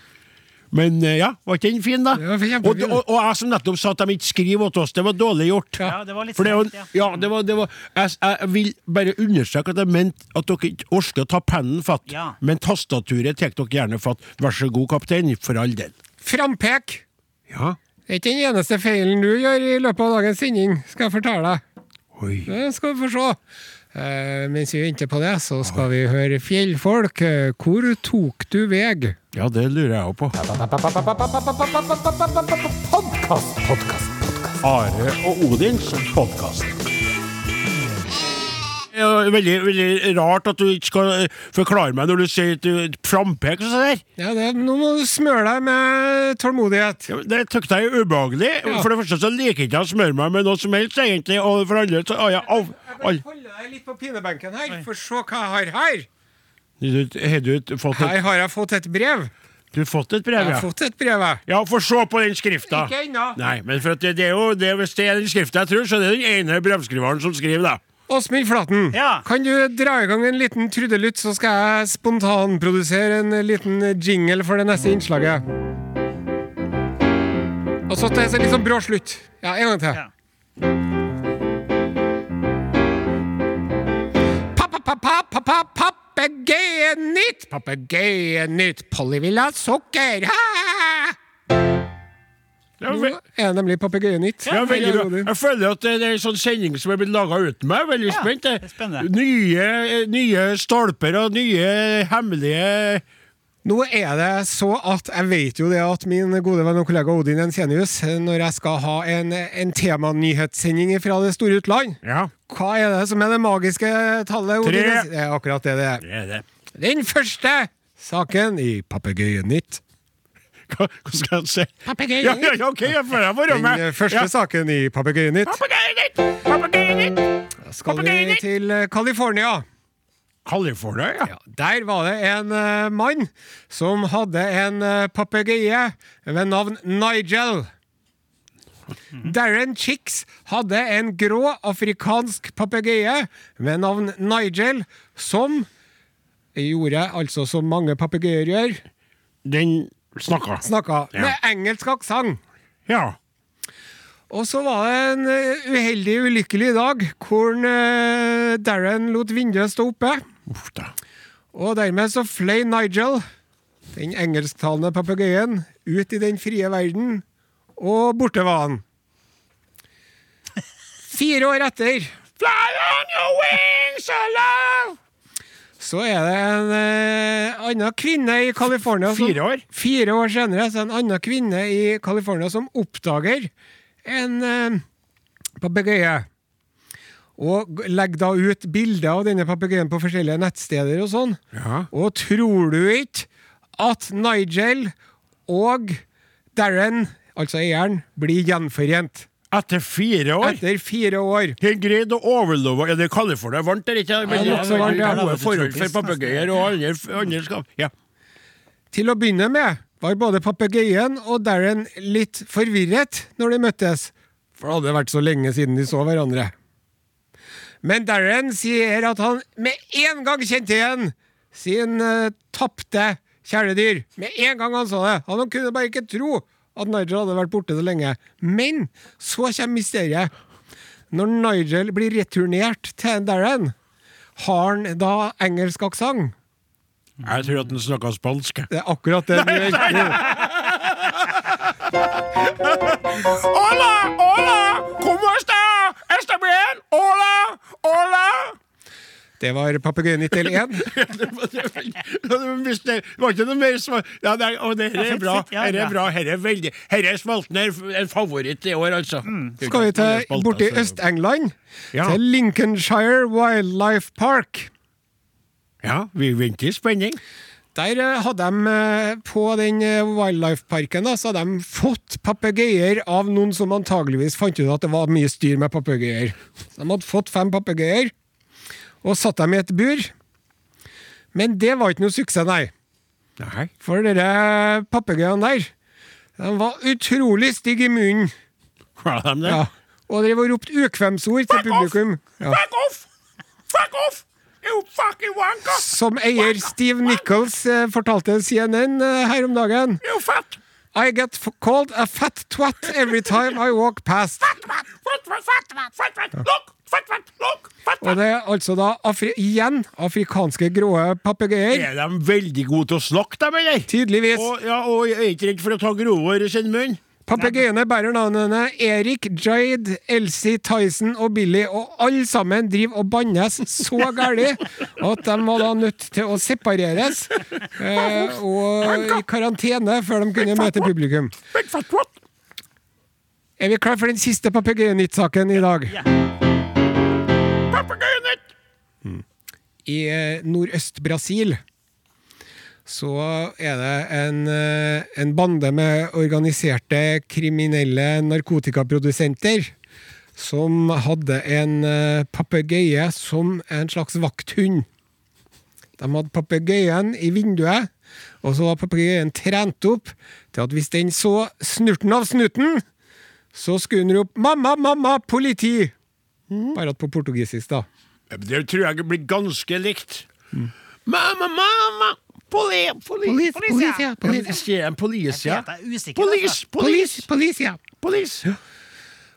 Men eh, ja, var ikke den fin, da? Og, og, og jeg som nettopp sa at de ikke skriver til oss, det var dårlig gjort. Ja, det var litt strengt, ja. ja, det var, det var, jeg, jeg vil bare understreke at jeg mente at dere ikke orker å ta pennen fatt, Ja. men tastaturet tar dere gjerne fatt. Vær så god, kaptein, for all del. Frampek! Ja. Det er ikke den eneste feilen du gjør i løpet av dagens sending, skal jeg fortelle deg. Oi. Det skal vi få se. Eh, mens vi venter på det, så skal vi høre Fjellfolk. Eh, Hvor tok du veg? Ja, det lurer jeg òg på. Are og Odins podkast. Det er veldig, veldig rart at du ikke skal eh, forklare meg når du sier et, frampek og sånn der. Ja, det, nå må du smøre deg med tålmodighet. Ja, Det syns jeg er ubehagelig. Ja. For det første så liker jeg ikke å smøre meg med noe som helst, egentlig. Og for andre så har jeg av... Jeg vil holde deg litt på pinebenken her, for se hva jeg har her. Du- Har du fått et, Her har jeg fått et brev. du har fått et brev, Jeg har ja? fått et brev, jeg. Ja, få se på den skrifta. Ikke ennå. Nei, men for det, det er jo det, Hvis det er den skrifta jeg tror, så er det den ene brevskriveren som skriver, da. Åsmund Flaten, Ja. kan du dra i gang en liten trudelutt, så skal jeg spontanprodusere en liten jingle for det neste innslaget. Og så til en litt sånn brå slutt. Ja, en gang til. Ja. Papegøyenytt! Papegøyenytt! Polly vil ha sukker! Ha! Ja, Nå ve- er det nemlig papegøyenytt. ja, jeg, Jeg føler at det er en sånn sending som er blitt laga uten meg. Veldig Ja, spent. det. Nye, nye stolper og nye hemmelige Nå er det så at jeg vet jo det at min gode venn og kollega Odin Ensenius, når jeg skal ha en, en temanyhetssending fra det store utland Ja, Hva er det som er det magiske tallet? Odin? Det er akkurat det det er. det er det. Den første saken i Papegøyenytt. Hva, hva skal jeg si? Papegøyenytt. Ja, ja, ja, ok, jeg får jeg være Den med. eh, første Ja. saken i Papegøyenytt Papegøyenytt! Papegøyenytt! skal vi til eh, California. California, ja. Ja, der var det en uh, mann som hadde en uh, papegøye ved navn Nigel. Darren Chicks hadde en grå afrikansk papegøye ved navn Nigel, som gjorde altså som mange papegøyer gjør, Den snakka. snakka Ja. med engelsk aksent. Ja. Og så var det en eh, uheldig, ulykkelig dag hvor eh, Darren lot vinduet stå oppe. Uff da. Og dermed så fløy Nigel, den engelsktalende papegøyen, ut i den frie verden, og borte var han. Fire år etter Fly on your wings, hello! Så er det en eh, annen kvinne i California som, Fire år? Fire år senere så er det en annen kvinne i California som oppdager en eh, papegøye. Og legger da ut bilder av denne papegøyen på forskjellige nettsteder og sånn. Ja. Og tror du ikke at Nigel og Darren, altså eieren, blir gjenforent Etter fire år? etter fire år? Har greid å overleve Er det California varmt der, ikke? Men Ja, nokså varmt, ja. Gode forhold for papegøyer og andre, andre skap. Ja. Til å begynne med var både papegøyen og Darren litt forvirret når de møttes, for det hadde vært så lenge siden de så hverandre. Men Darren sier at han med en gang kjente igjen sin uh, tapte kjæledyr. Med en gang han så det. Han kunne bare ikke tro at Nigel hadde vært borte så lenge. Men så kommer mysteriet. Når Nigel blir returnert til Darren, har han da engelsk aksent? Jeg tror at han snakker spansk. Det er akkurat det du. Hola, hola! como está? ¿Está bien? Hola, hola! Det var Papegøyen 91. Hvis det var ikke noe mer svar ja, nei, og det her er bra. Her er bra. Her er veldig Her er Smalten er en favoritt i år, altså. Skal vi til borti Øst-England? Ja. Til Lincolnshire Wildlife Park. Ja, vi venter i spenning. Der eh, hadde de eh, på den eh, wildlife-parken så hadde de fått papegøyer av noen som antageligvis fant ut at det var mye styr med papegøyer. De hadde fått fem papegøyer og satt dem i et bur. Men det var ikke noe suksess, nei. Nei. For dere papegøyene der, de var utrolig stygge i munnen. Var de det? Ja. Og drev og ropte ukvemsord til publikum. Ja. Fuck off! Fuck off! You fucking wanker! Som eier Steve Nichols eh, fortalte CNN eh, her om dagen. You fat! I get called a fat twat every time I walk past. Fat, fat, fat, fat, fat, fat, fat, look! Og det er altså da afri igjen afrikanske grå papegøyer. Er de veldig gode til å snakke, dem, eller? Tydeligvis. Og, ja, og er ikke redd for å ta gråhår i sin munn? Papegøyene bærer navnene Erik, Jade, Elsie, Tyson og Billy, og alle sammen driver og bannes så gærlig at de var da nødt til å separeres eh, og i karantene før de kunne møte publikum. Er vi klar for den siste Papegøyenytt-saken i dag? Papegøyenytt! I eh, nordøst-Brasil så er det en, eh, en bande med organiserte kriminelle narkotikaprodusenter som hadde en eh, papegøye som en slags vakthund. De hadde papegøyen i vinduet, og så var papegøyen trent opp til at hvis den så snurten av snuten, så skulle den rope 'mamma, mamma, politi'! Bare at på portugisisk, da. Det tror jeg blir ganske likt. Mamma, mamma! Poli, poli, Polis, policia, policia, policia. Altså. polis, Policia. polis.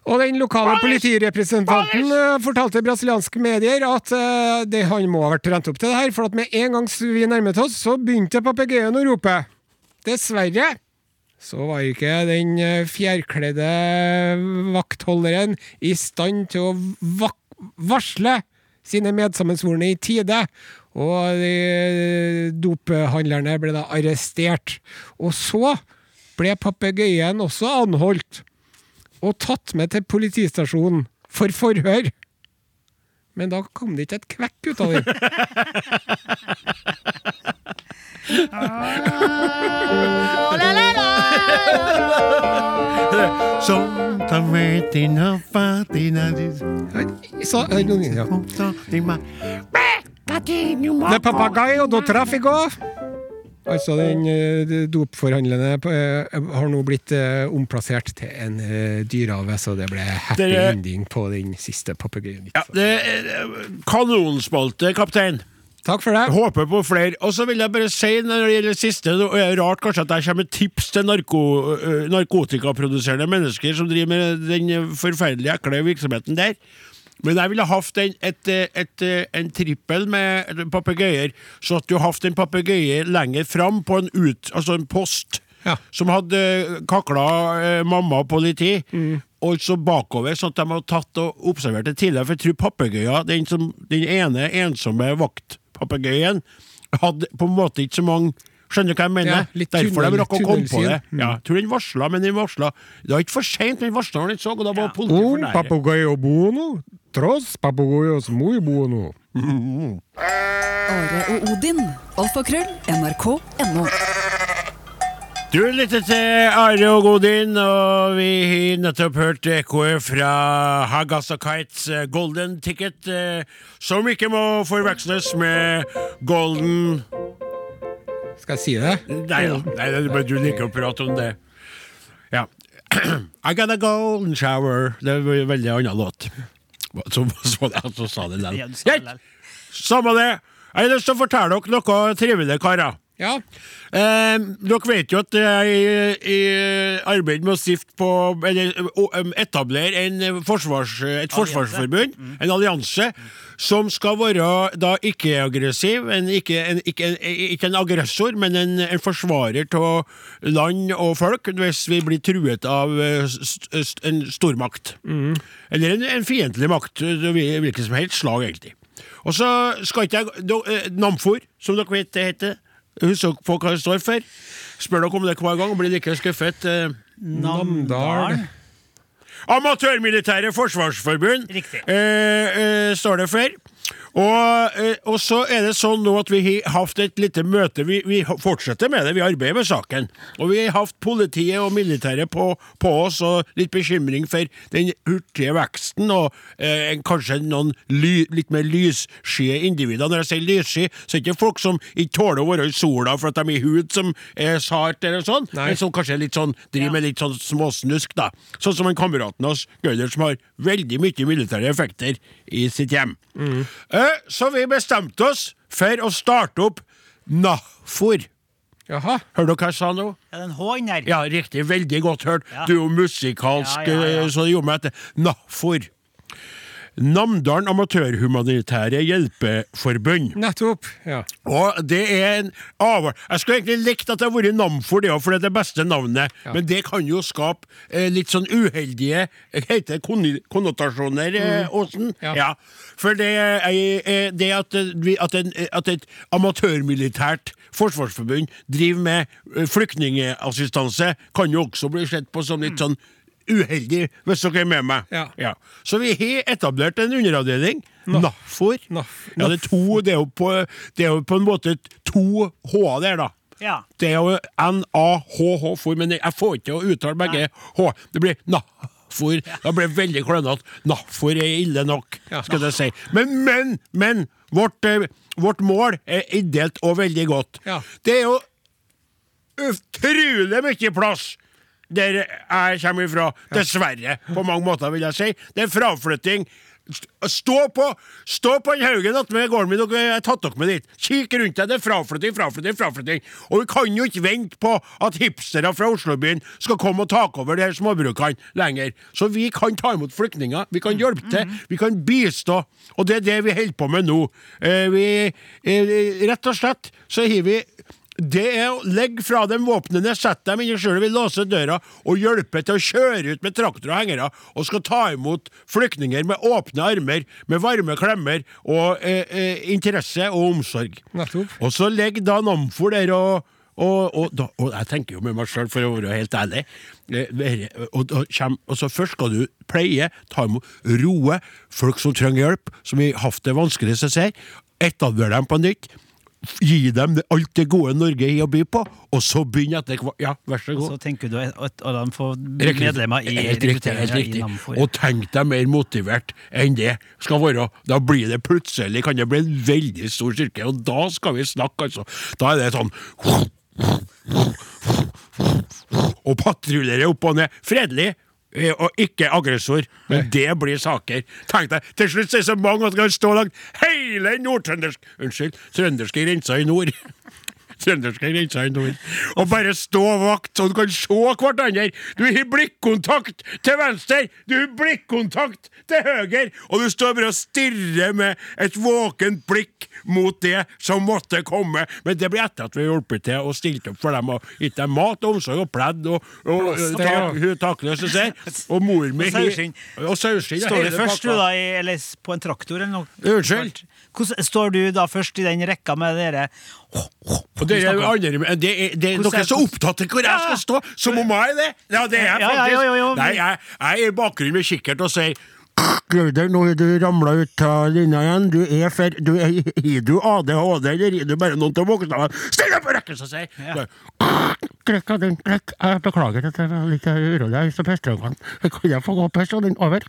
Og den lokale politirepresentanten Police! eh, fortalte brasilianske medier at eh, det, han må ha vært trent opp til det her, for at med en gang vi nærmet oss, så begynte papegøyen å rope. Dessverre så var ikke den eh, fjærkledde vaktholderen i stand til å varsle sine medsammensvorne i tide. Og de eh, dophandlerne ble da arrestert. Og så ble papegøyen også anholdt og tatt med til politistasjonen for forhør. Men da kom det ikke et kvekk ut av den. Det er Fatina, og eh, nå- ja. Fatima. Altså, den eh, dopforhandlende eh, har nå blitt eh, omplassert til en dyrehave, så det ble happy Dere- ending på den siste papegøyen. Ja, det er kanonspalte, kaptein. Takk for det. Håper på flere. Og så vil jeg bare si når det gjelder siste Det er rart kanskje at jeg kommer med tips til narko, narkotikaproduserende mennesker som driver med den forferdelige, ekle virksomheten der. Men jeg ville hatt en, et, et, en trippel med papegøyer, så at du hatt en papegøye lenger fram på en ut, altså en post. Ja. Som hadde kakla eh, mamma og politi, og så bakover, sånn at de hadde tatt og observert det tidligere. For jeg tror papegøyer, den, den ene ensomme vaktpapegøyen, hadde på en måte ikke så mange Skjønner du hva jeg mener? Ja, litt Derfor de rakk å komme på det. Mm. Ja, jeg tror den varsla, men den varsla Det var ikke for seint, den varsla når den så, og da var politiet Un for nære. papagayo bono, tross papagayos muy bono. Are og Odin. Alfakrøll. NRK.no. Du lytter til Are og Godin, og vi har nettopp hørt ekkoet fra Hagasa Kites eh, Golden Ticket, eh, som ikke må forveksles med Golden Skal jeg si det? Nei da, nei, det er du liker å prate om det. Ja. [CLEARS THROAT] I got a golden shower. Det er en veldig annen låt. Så, så, så sa det Greit! Samme det. Jeg har lyst til å fortelle dere noe trivelig, karer. Ja. Eh, dere vet jo at jeg arbeider i med å stifte på Eller etablere en eh, forsvars, et forsvarsforbund, en allianse, som skal være da ikke-aggressiv. Ikke, en, ikke, en, ikke en aggressor, men en, en forsvarer av land og folk hvis vi blir truet av eh, en stormakt. Eller en, en fiendtlig makt, eh, hvilket som helst slag, egentlig. Og så skal ikke jeg eh, Namfor, som dere vet det heter. Dere på hva det står for. Spør dere om det hver gang blir like skuffet. eh. Namdal. Amatørmilitære Forsvarsforbund Riktig. eh, eh, står det for. Og, eh, og så er det sånn nå at vi har hatt et lite møte. Vi, vi fortsetter med det, vi arbeider med saken. Og vi har hatt politiet og militæret på, på oss, og litt bekymring for den hurtige veksten, og eh, kanskje noen ly, litt mer lyssky individer. Når jeg sier lyssky, så er det ikke folk som ikke tåler å være i sola for at de har hud som er sart, eller sånn, Nei. men som kanskje er litt sånn, driver med litt sånn småsnusk, da. Sånn som en kameraten hans, Gøyder, som har veldig mye militære effekter i sitt hjem. Eh, så vi bestemte oss for å starte opp NAFOR. Jaha. Hører du hva jeg sa nå? Er det en H inni der? Ja, riktig. Veldig godt hørt. Ja. Du er jo musikalsk, Ja, ja, ja. eh, så det gjorde meg etter. NAFOR. Namdalen Amatørhumanitære Hjelpeforbund. Nettopp. Ja. Og det er en av... Jeg skulle egentlig likt at det hadde vært Namfor, det òg, for det er det beste navnet. Men det kan jo skape eh, litt sånn uheldige eh, heter konnotasjoner, eh, Åsen. Ja. For det, er, eh, det at, eh, at, en, at et amatørmilitært forsvarsforbund driver med eh, flyktningassistanse, kan jo også bli sett på som litt sånn uheldig, hvis dere er med meg. Ja. Så vi har etablert en underavdeling. NAFOR. Ja, det er det er det er jo på en måte to H-er der, da. Ja. Det er jo N-A-H-H, for, men jeg får ikke å uttale begge H. Det blir NAFOR. Da blir det veldig klønete. NAFOR er ille nok, skal jeg si. Men, men, men! Vårt, eh, vårt mål er ideelt og veldig godt. Ja. Det er jo utrolig mye plass der jeg kommer ifra. Dessverre, på mange måter, vil jeg si. Det er fraflytting. Stå på Stå på den haugen attmed gården min, jeg har tatt dere med dit. Kikk rundt deg. Det er fraflytting, fraflytting, fraflytting. Og vi kan jo ikke vente på at hipstere fra Oslobyen skal komme og ta over de her småbrukene lenger. Så vi kan ta imot flyktninger. Vi kan hjelpe til. Vi kan bistå. Og det er det vi holder på med nå. Eh, vi, eh, rett og slett så har vi det er å legge fra dem våpnene, sette dem inni sjøl, vi låser døra og hjelpe til å kjøre ut med traktor og hengere, og skal ta imot flyktninger med åpne armer, med varme klemmer og eh, eh, interesse og omsorg. Nettopp. Og så ligger da Namfor der og og, og, da, og jeg tenker jo med meg sjøl, for å være helt ærlig eh, og, kjem, og så Først skal du pleie, ta imot, roe folk som trenger hjelp, som har hatt det vanskelig, som sier. Etablere dem på nytt gi dem alt det gode Norge har å by på, og så begynne etter hvert Ja, vær så Og god. så tenker du at at de får medlemmer i helt riktig, helt riktig. Og tenk deg mer motivert enn det skal være. Da blir det plutselig kan det bli en veldig stor styrke, og da skal vi snakke, altså. Da er det sånn Og patruljerer opp og ned. Fredelig. Eh, Og ikke aggressor, men det blir saker. Tenk deg, Til slutt så er det så mange at det kan stå langt hele nordtrøndersk Unnskyld, trønderske grensa i nord. Trønderske grensa i nord. Og bare stå vakt, så du kan se hverandre. Du har blikkontakt til venstre, du har blikkontakt til høyre, og du står bare og stirrer med et våkent blikk mot det som måtte komme. Men det blir etter at vi har hjulpet til og stilt opp for dem og gitt dem mat, omsorg og pledd og, og, og takløse ser. Og mor mi Og saueskinn. Og Står du først du da i, eller på en traktor eller noe? Unnskyld? Står du da først i den rekka med dere Og det er jo men det er, det, er, dere er så opptatt av hvor jeg skal stå, som om jeg er det! Ja, det er jeg Ja, ja, faktisk. jo, jo. Nei, jeg, jeg er i bakgrunnen med kikkert og sier Gauder, nå har du ramla ut av linja igjen. Du er for du er, Har du ADHD, eller gir du bare noen til bokstavene? Still deg på rekken, så sier Av den, krekk. Jeg beklager at jeg litt urolig. Jeg så pestøynene. Kan jeg få gå og pisse den over?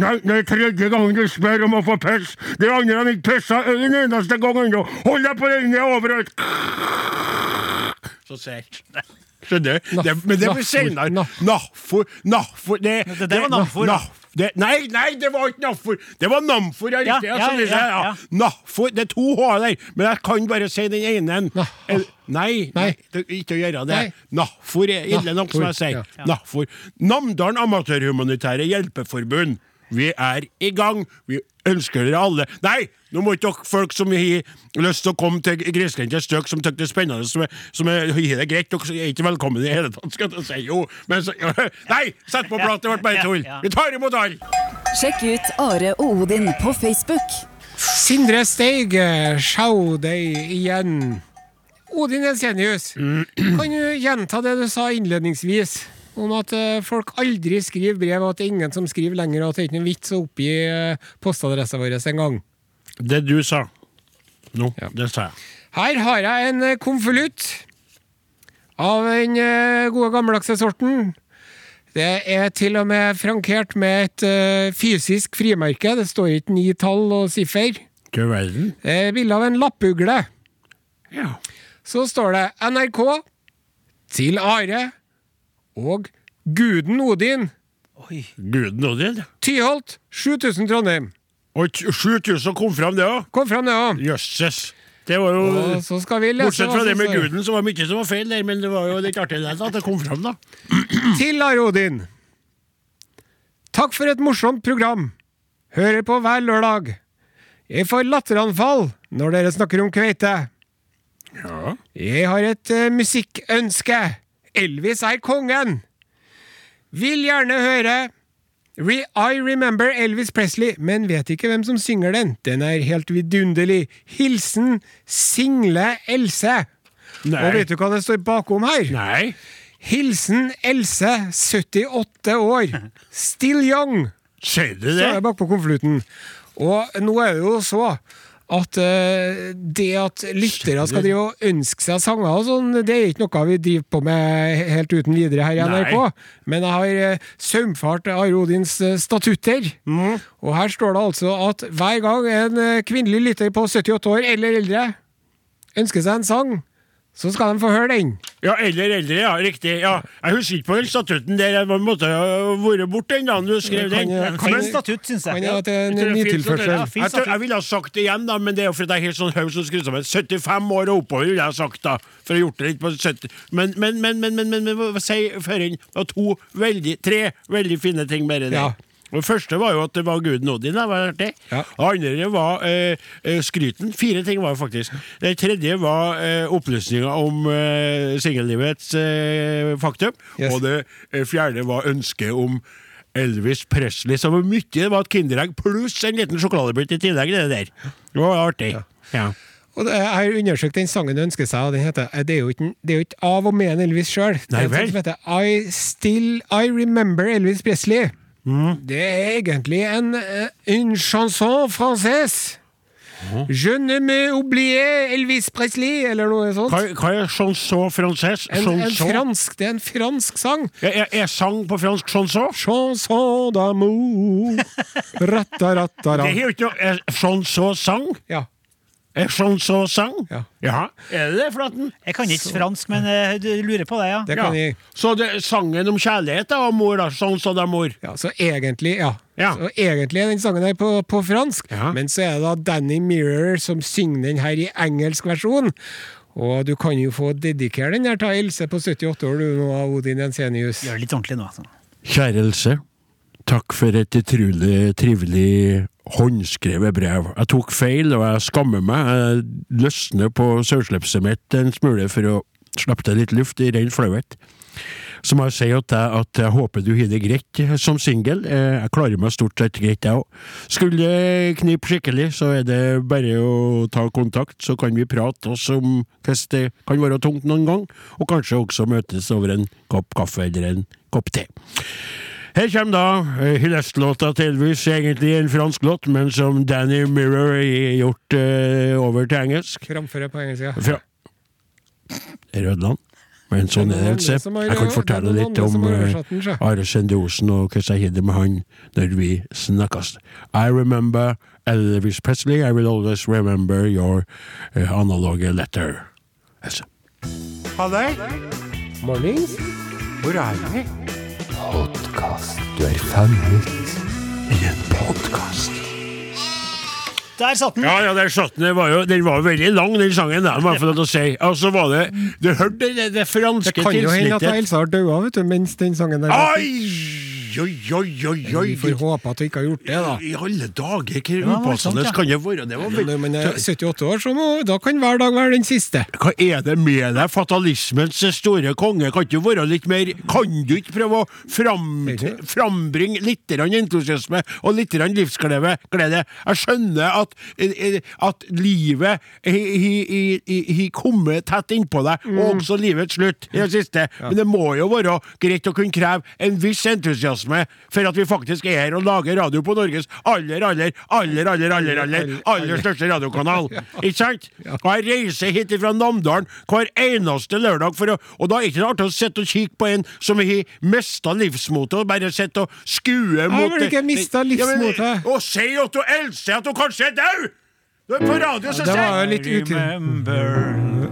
Nei, det er tredje gangen du spør om å få piss. De andre har ikke pissa en eneste gang ennå. Hold deg på den, det er overalt. Så sært. Skjønner du? Det, men det blir senere. Naff- Nafor. Nafor det, Det der var Namfor, da. Naff- det, nei, nei, det var ikke Nafor. Det var Namfor, ja. Ja, Riktig. ja, Ja, jeg, ja. Nafor. Det er to H der, men jeg kan bare si den ene. Nei, nei, det er ikke å gjøre det. Nei. Nafor er ille nok, som jeg sier. Namdalen Amatørhumanitære Hjelpeforbund. Vi er i gang. Vi ønsker dere alle Nei, nå må ikke dere folk som har lyst til å komme til grisgrendte strøk som syns det er spennende, som, er, som er, det greit, dere er ikke velkommen i det hele tatt, skal jeg si. Jo, men så [LAUGHS] Nei! Sett på prat, det ble bare tull. Vi tar imot alle! Sjekk ut Are og Odin på Facebook. Sindre Steig, sjau deg igjen. Odin Ensenius, kan du gjenta det du sa innledningsvis? Om at eh, folk aldri skriver brev, og at det er ingen som skriver lenger, og at det er ikke noen vits å oppgi uh, postadressa vår engang. Det du sa nå, det sa jeg. Her har jeg en eh, konvolutt av den eh, gode gammeldagse sorten. Det er til og med frankert med et eh, fysisk frimerke. Det står ikke ni tall og siffer. Det er bilde av en lappugle. Ja. Så står det NRK til Are og guden Odin. Oi. Guden Odin? Tyholt 7000 Trondheim. Og 7000 kom fram, det òg. Kom fram, det òg. Jøsses. Det var jo Og så skal vi lese Bortsett fra det med guden, så var det mye som var feil der, men det var jo litt artig det at det kom fram, da. [CLEARS THROAT] Til Are Odin. Takk for et morsomt program. Hører på hver lørdag. Jeg får latteranfall når dere snakker om kveite. Ja. Jeg har et uh, musikkønske. Elvis er kongen. Vil gjerne høre Re I Remember Elvis Presley, men vet ikke hvem som synger den. Den er helt vidunderlig. Hilsen Single Else. Nei. Og vet du hva det står bakom her? Nei. Hilsen Else, 78 år. [LAUGHS] Still young, Sier du står det? det bakpå konvolutten. Og nå er det jo så at eh, det at lyttere skal drive og ønske seg sanger og sånn, det er ikke noe vi driver på med helt uten videre her i Nei. NRK. Men jeg har eh, saumfart Are Odins eh, statutter. Mm. Og her står det altså at hver gang en kvinnelig lytter på 78 år eller eldre ønsker seg en sang, så skal de få høre den. Ja, eller eldre, ja. Riktig. ja. Jeg husker ikke på den statutten der. Jeg måtte ha vært borte den dagen du skrev Kan den. jeg- kan fin jeg- statutt, syns Kan jeg. jeg ja, det er en det nytilførsel? Jeg, tror, jeg ville ha sagt det igjen, da, men det er jo fordi det er helt sånn haug som skrudd sammen. 75 år og oppover, ville jeg ha sagt, da. For jeg har gjort det litt på 70 Men, men, men, men, men, men, men hva- si før inn. Det var to veldig, tre veldig fine ting med det der. Ja. Og Det første var jo at det var guden Odin. Det var artig. Ja. Andre var eh, eh, skryten. Fire ting var det faktisk. Det tredje var eh, opplysninga om eh, singellivets eh, faktum. Yes. Og det eh, fjerde var ønsket om Elvis Presley. Så hvor mye. Det var et Kinderegg pluss en liten sjokoladebit i tillegg. Det der. Det var artig. Ja. Og det- Jeg har undersøkt den sangen du ønsker seg, og den heter Det er jo ikke, det er jo ikke av og med en Elvis sjøl. Det er en som heter I Still I Remember Elvis Presley. Mm. Det er egentlig en, eh, en chanson française. Je ne me oublier Elvis Presley, eller noe sånt. Hva, er chanson français? En, en fransk, det er en fransk sang. Jeg, jeg sang på fransk chanson. Chanson d'amour. [LAUGHS] Rattarattara. Det er jo ikke noe eh, chanson-sang. Ja. Eh, Chanson-sang? Ja. ja. Er det det, Flaten? Jeg kan ikke fransk, men eh, du lurer på det, ja. Det kan Ja. jeg. Så det, sangen om kjærlighet da, mor, da? Chanson mor? Ja, så egentlig, ja. Ja. Så egentlig er den sangen her på, på fransk, Ja. men så er det da Danny Mirror som synger den her i engelsk versjon. Og du kan jo få dedikere den her til Else på 78 år, du nå, Odin Jensenius. Gjør det litt ordentlig nå. Altså. Kjære Else. Takk for et utrolig trivelig håndskrevet brev. Jeg tok feil, og jeg skammer meg. Jeg løsner på sauslipset mitt en smule for å slippe til litt luft i ren flauhet. Så må jeg si at jeg, at jeg håper du har det greit som singel. Eh, Jeg klarer meg stort sett greit, jeg òg. Skulle det knipe skikkelig, så er det bare å ta kontakt, så kan vi prate oss om hvis det kan være tungt noen gang, og kanskje også møtes over en kopp kaffe eller en kopp te. Her kommer da eh, hyllestlåta til Elvis, egentlig en fransk låt, men som Danny Mirror har gjort uh, over til engelsk. Framføre på engelsk, ja. Fra Rødland. Men sånn er det, har- Jeg kan fortelle litt om uh, eh. Are Sende-Osen og hvordan jeg har det med han når vi snakkes. I remember Elvis Presley. I will always remember your uh, analoge letter. Else. Halløy! Mornings. Hvor er vi? Podkast. Du er fanget. I en podkast. Der satt den! Ja, ja, der satt den. Den var jo den var jo veldig lang, den sangen. der, må jeg få lov til å si. Og så var det Du hørte det, det, det franske Det kan jo hende at. Elsa har daua, mens den sangen der Oi! Oi, oi, oi, oi. Vi får håpe at du ikke har gjort det, da. I alle dager, hvor Ja, upassende ja. kan det være? Det var Men er 78 år, så må, da kan hver dag være den siste. Hva er det med deg, fatalismens store konge? Kan du være litt mer Kan du ikke prøve å fram, frambringe litt entusiasme og litt livsglede? glede? Jeg skjønner at, eh, at livet har kommet tett innpå deg, Mm. og også livets slutt i det siste. Men det må jo være greit å kunne kreve en viss entusiasme for at vi faktisk er her og lager radio på Norges aller, aller, aller, aller, aller, aller, aller største radiokanal. [LAUGHS] Ikke sant? Og jeg reiser hit fra Namdalen hver eneste lørdag, å, og da er det ikke artig å sitte og kikke på en som har mista livsmotet, og bare sitte og skue mot Jeg vel ikke miste livsmotet. Ja, men- Og si at du elsker at du kanskje er død! Du er på radio, så det var jo litt uti-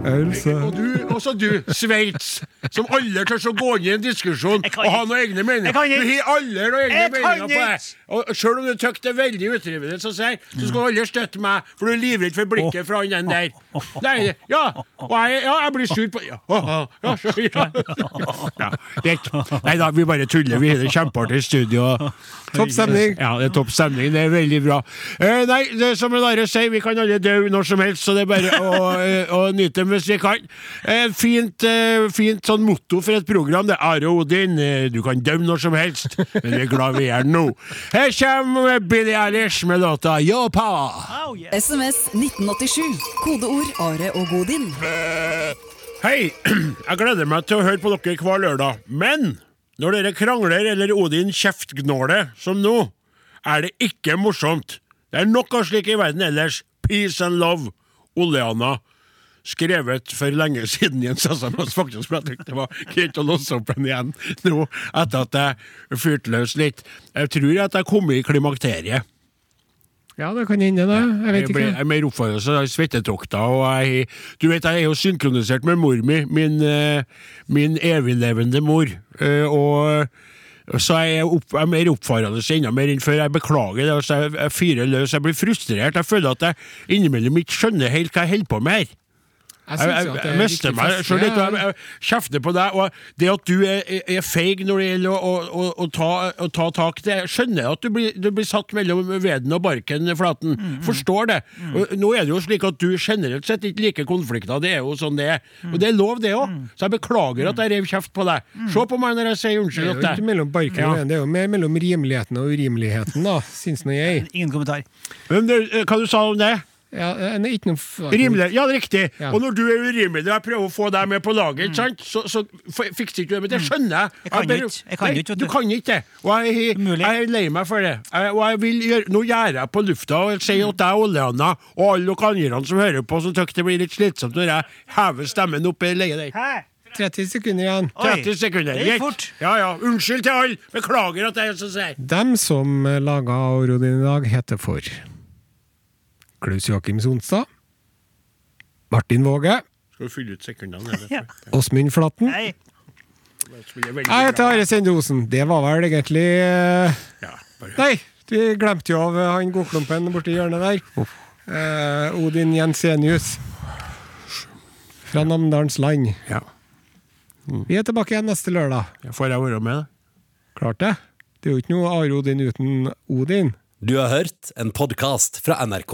og du, også du, Sveits, som alle tør å gå inn i en diskusjon og ha noen egne meninger. Du har alle noen egne meninger på deg. Og selv om du tykker det er veldig utrivelig, så sier så skal alle støtte meg, for du er livredd for blikket fra han den der. Nei, ja, og jeg, ja, jeg blir sur på Ja, ja, ja, så- [LAUGHS] greit. Nei da, vi bare tuller. Vi har det kjempeartig i studio. Topp stemning. Ja, det er topp stemning. Det er veldig bra. Eh, nei, det er som Are sier, vi kan alle dø når som helst, så det er bare å, å nyte dem hvis vi kan. Eh, fint, eh, fint sånn motto for et program. Det er Are Odin. Eh, du kan dø når som helst, men vi er glad vi er nå. Her kommer Billie Eilish med låta Yo Pa. Oh, yeah. SMS 1987. Kodeord Are og Godin. Hei, [CLEARS THROAT] jeg gleder meg til å høre på dere hver lørdag, men når dere krangler eller Odin kjeftgnåler, som nå, er det ikke morsomt. Det er nok av slik i verden ellers. Peace and love. Oleana. Skrevet for lenge siden i en SMS, faktisk, men jeg tenkte det var greit å låse opp den igjen nå, etter at jeg fyrte løs litt. Jeg tror at jeg kom i klimakteriet. Ja, det kan hende, det. Jeg vet ikke. jeg er mer oppfordret av svettetokter, og jeg, du vet, jeg er jo synkronisert med mor mi, min, eh, min eviglevende mor, eh, og så er jeg, opp, jeg er mer oppfarende enda mer enn før. Jeg beklager det, altså, jeg, jeg fyrer løs, jeg blir frustrert. Jeg føler at jeg innimellom ikke skjønner helt hva jeg holder på med her. Jeg Jeg, jeg, jeg er mister meg sjøl litt, og jeg. kjefter på deg. Og det at du er, er- feig når det gjelder å, å, å, ta, å ta tak det Jeg skjønner at du blir, du blir satt mellom veden og barken, Flaten. Forstår det. Og nå er det jo slik at du generelt sett ikke liker konflikter. Det er jo sånn det er. Og det er lov, det òg. Så jeg beklager at jeg rev kjeft på deg. Se på meg når jeg sier unnskyld. Det er jo ikke mellom barken Ja. og veden, det er jo mer mellom rimeligheten og urimeligheten, da, syns nå jeg. Ingen kommentar. Men du, hva du sa om det? Ja, en, ikke noe Rimelig. Ja, riktig. Ja. Og når du er urimelig og jeg prøver å få deg med på laget, mm. sant? så, så fikser ikke du det. Men det skjønner jeg. Jeg kan ikke. Jeg kan ikke, Du du. kan ikke det. Og jeg, jeg er lei meg for det. Jeg, og jeg vil gjøre, nå gjør jeg på lufta og sier til deg, Olleanna, og alle dere andre som hører på, som syns det blir litt slitsomt når jeg hever stemmen opp i leiet der. Hæ? 30 sekunder igjen. Oi, 30 sekunder. det gikk fort. Ja, ja. Unnskyld til alle. Beklager at jeg er så seig. Dem som eh, laga Aurodin i dag, heter for Klaus Joakim Sonstad, Martin Våge, Skal du fylle ut sekundene? eller? [LAUGHS] Ja. Åsmund Flatten. Blir jeg heter Are Sende Osen. Det var vel egentlig eh, Ja, bare. Nei, du glemte jo av han godklumpen borti hjørnet der. Eh, Odin Jensenius. Fra Namdalens land. Ja. Vi er tilbake igjen neste lørdag. Får jeg være med. Klart det. Det er jo ikke noe Are-Odin uten Odin. Du har hørt en podkast fra NRK.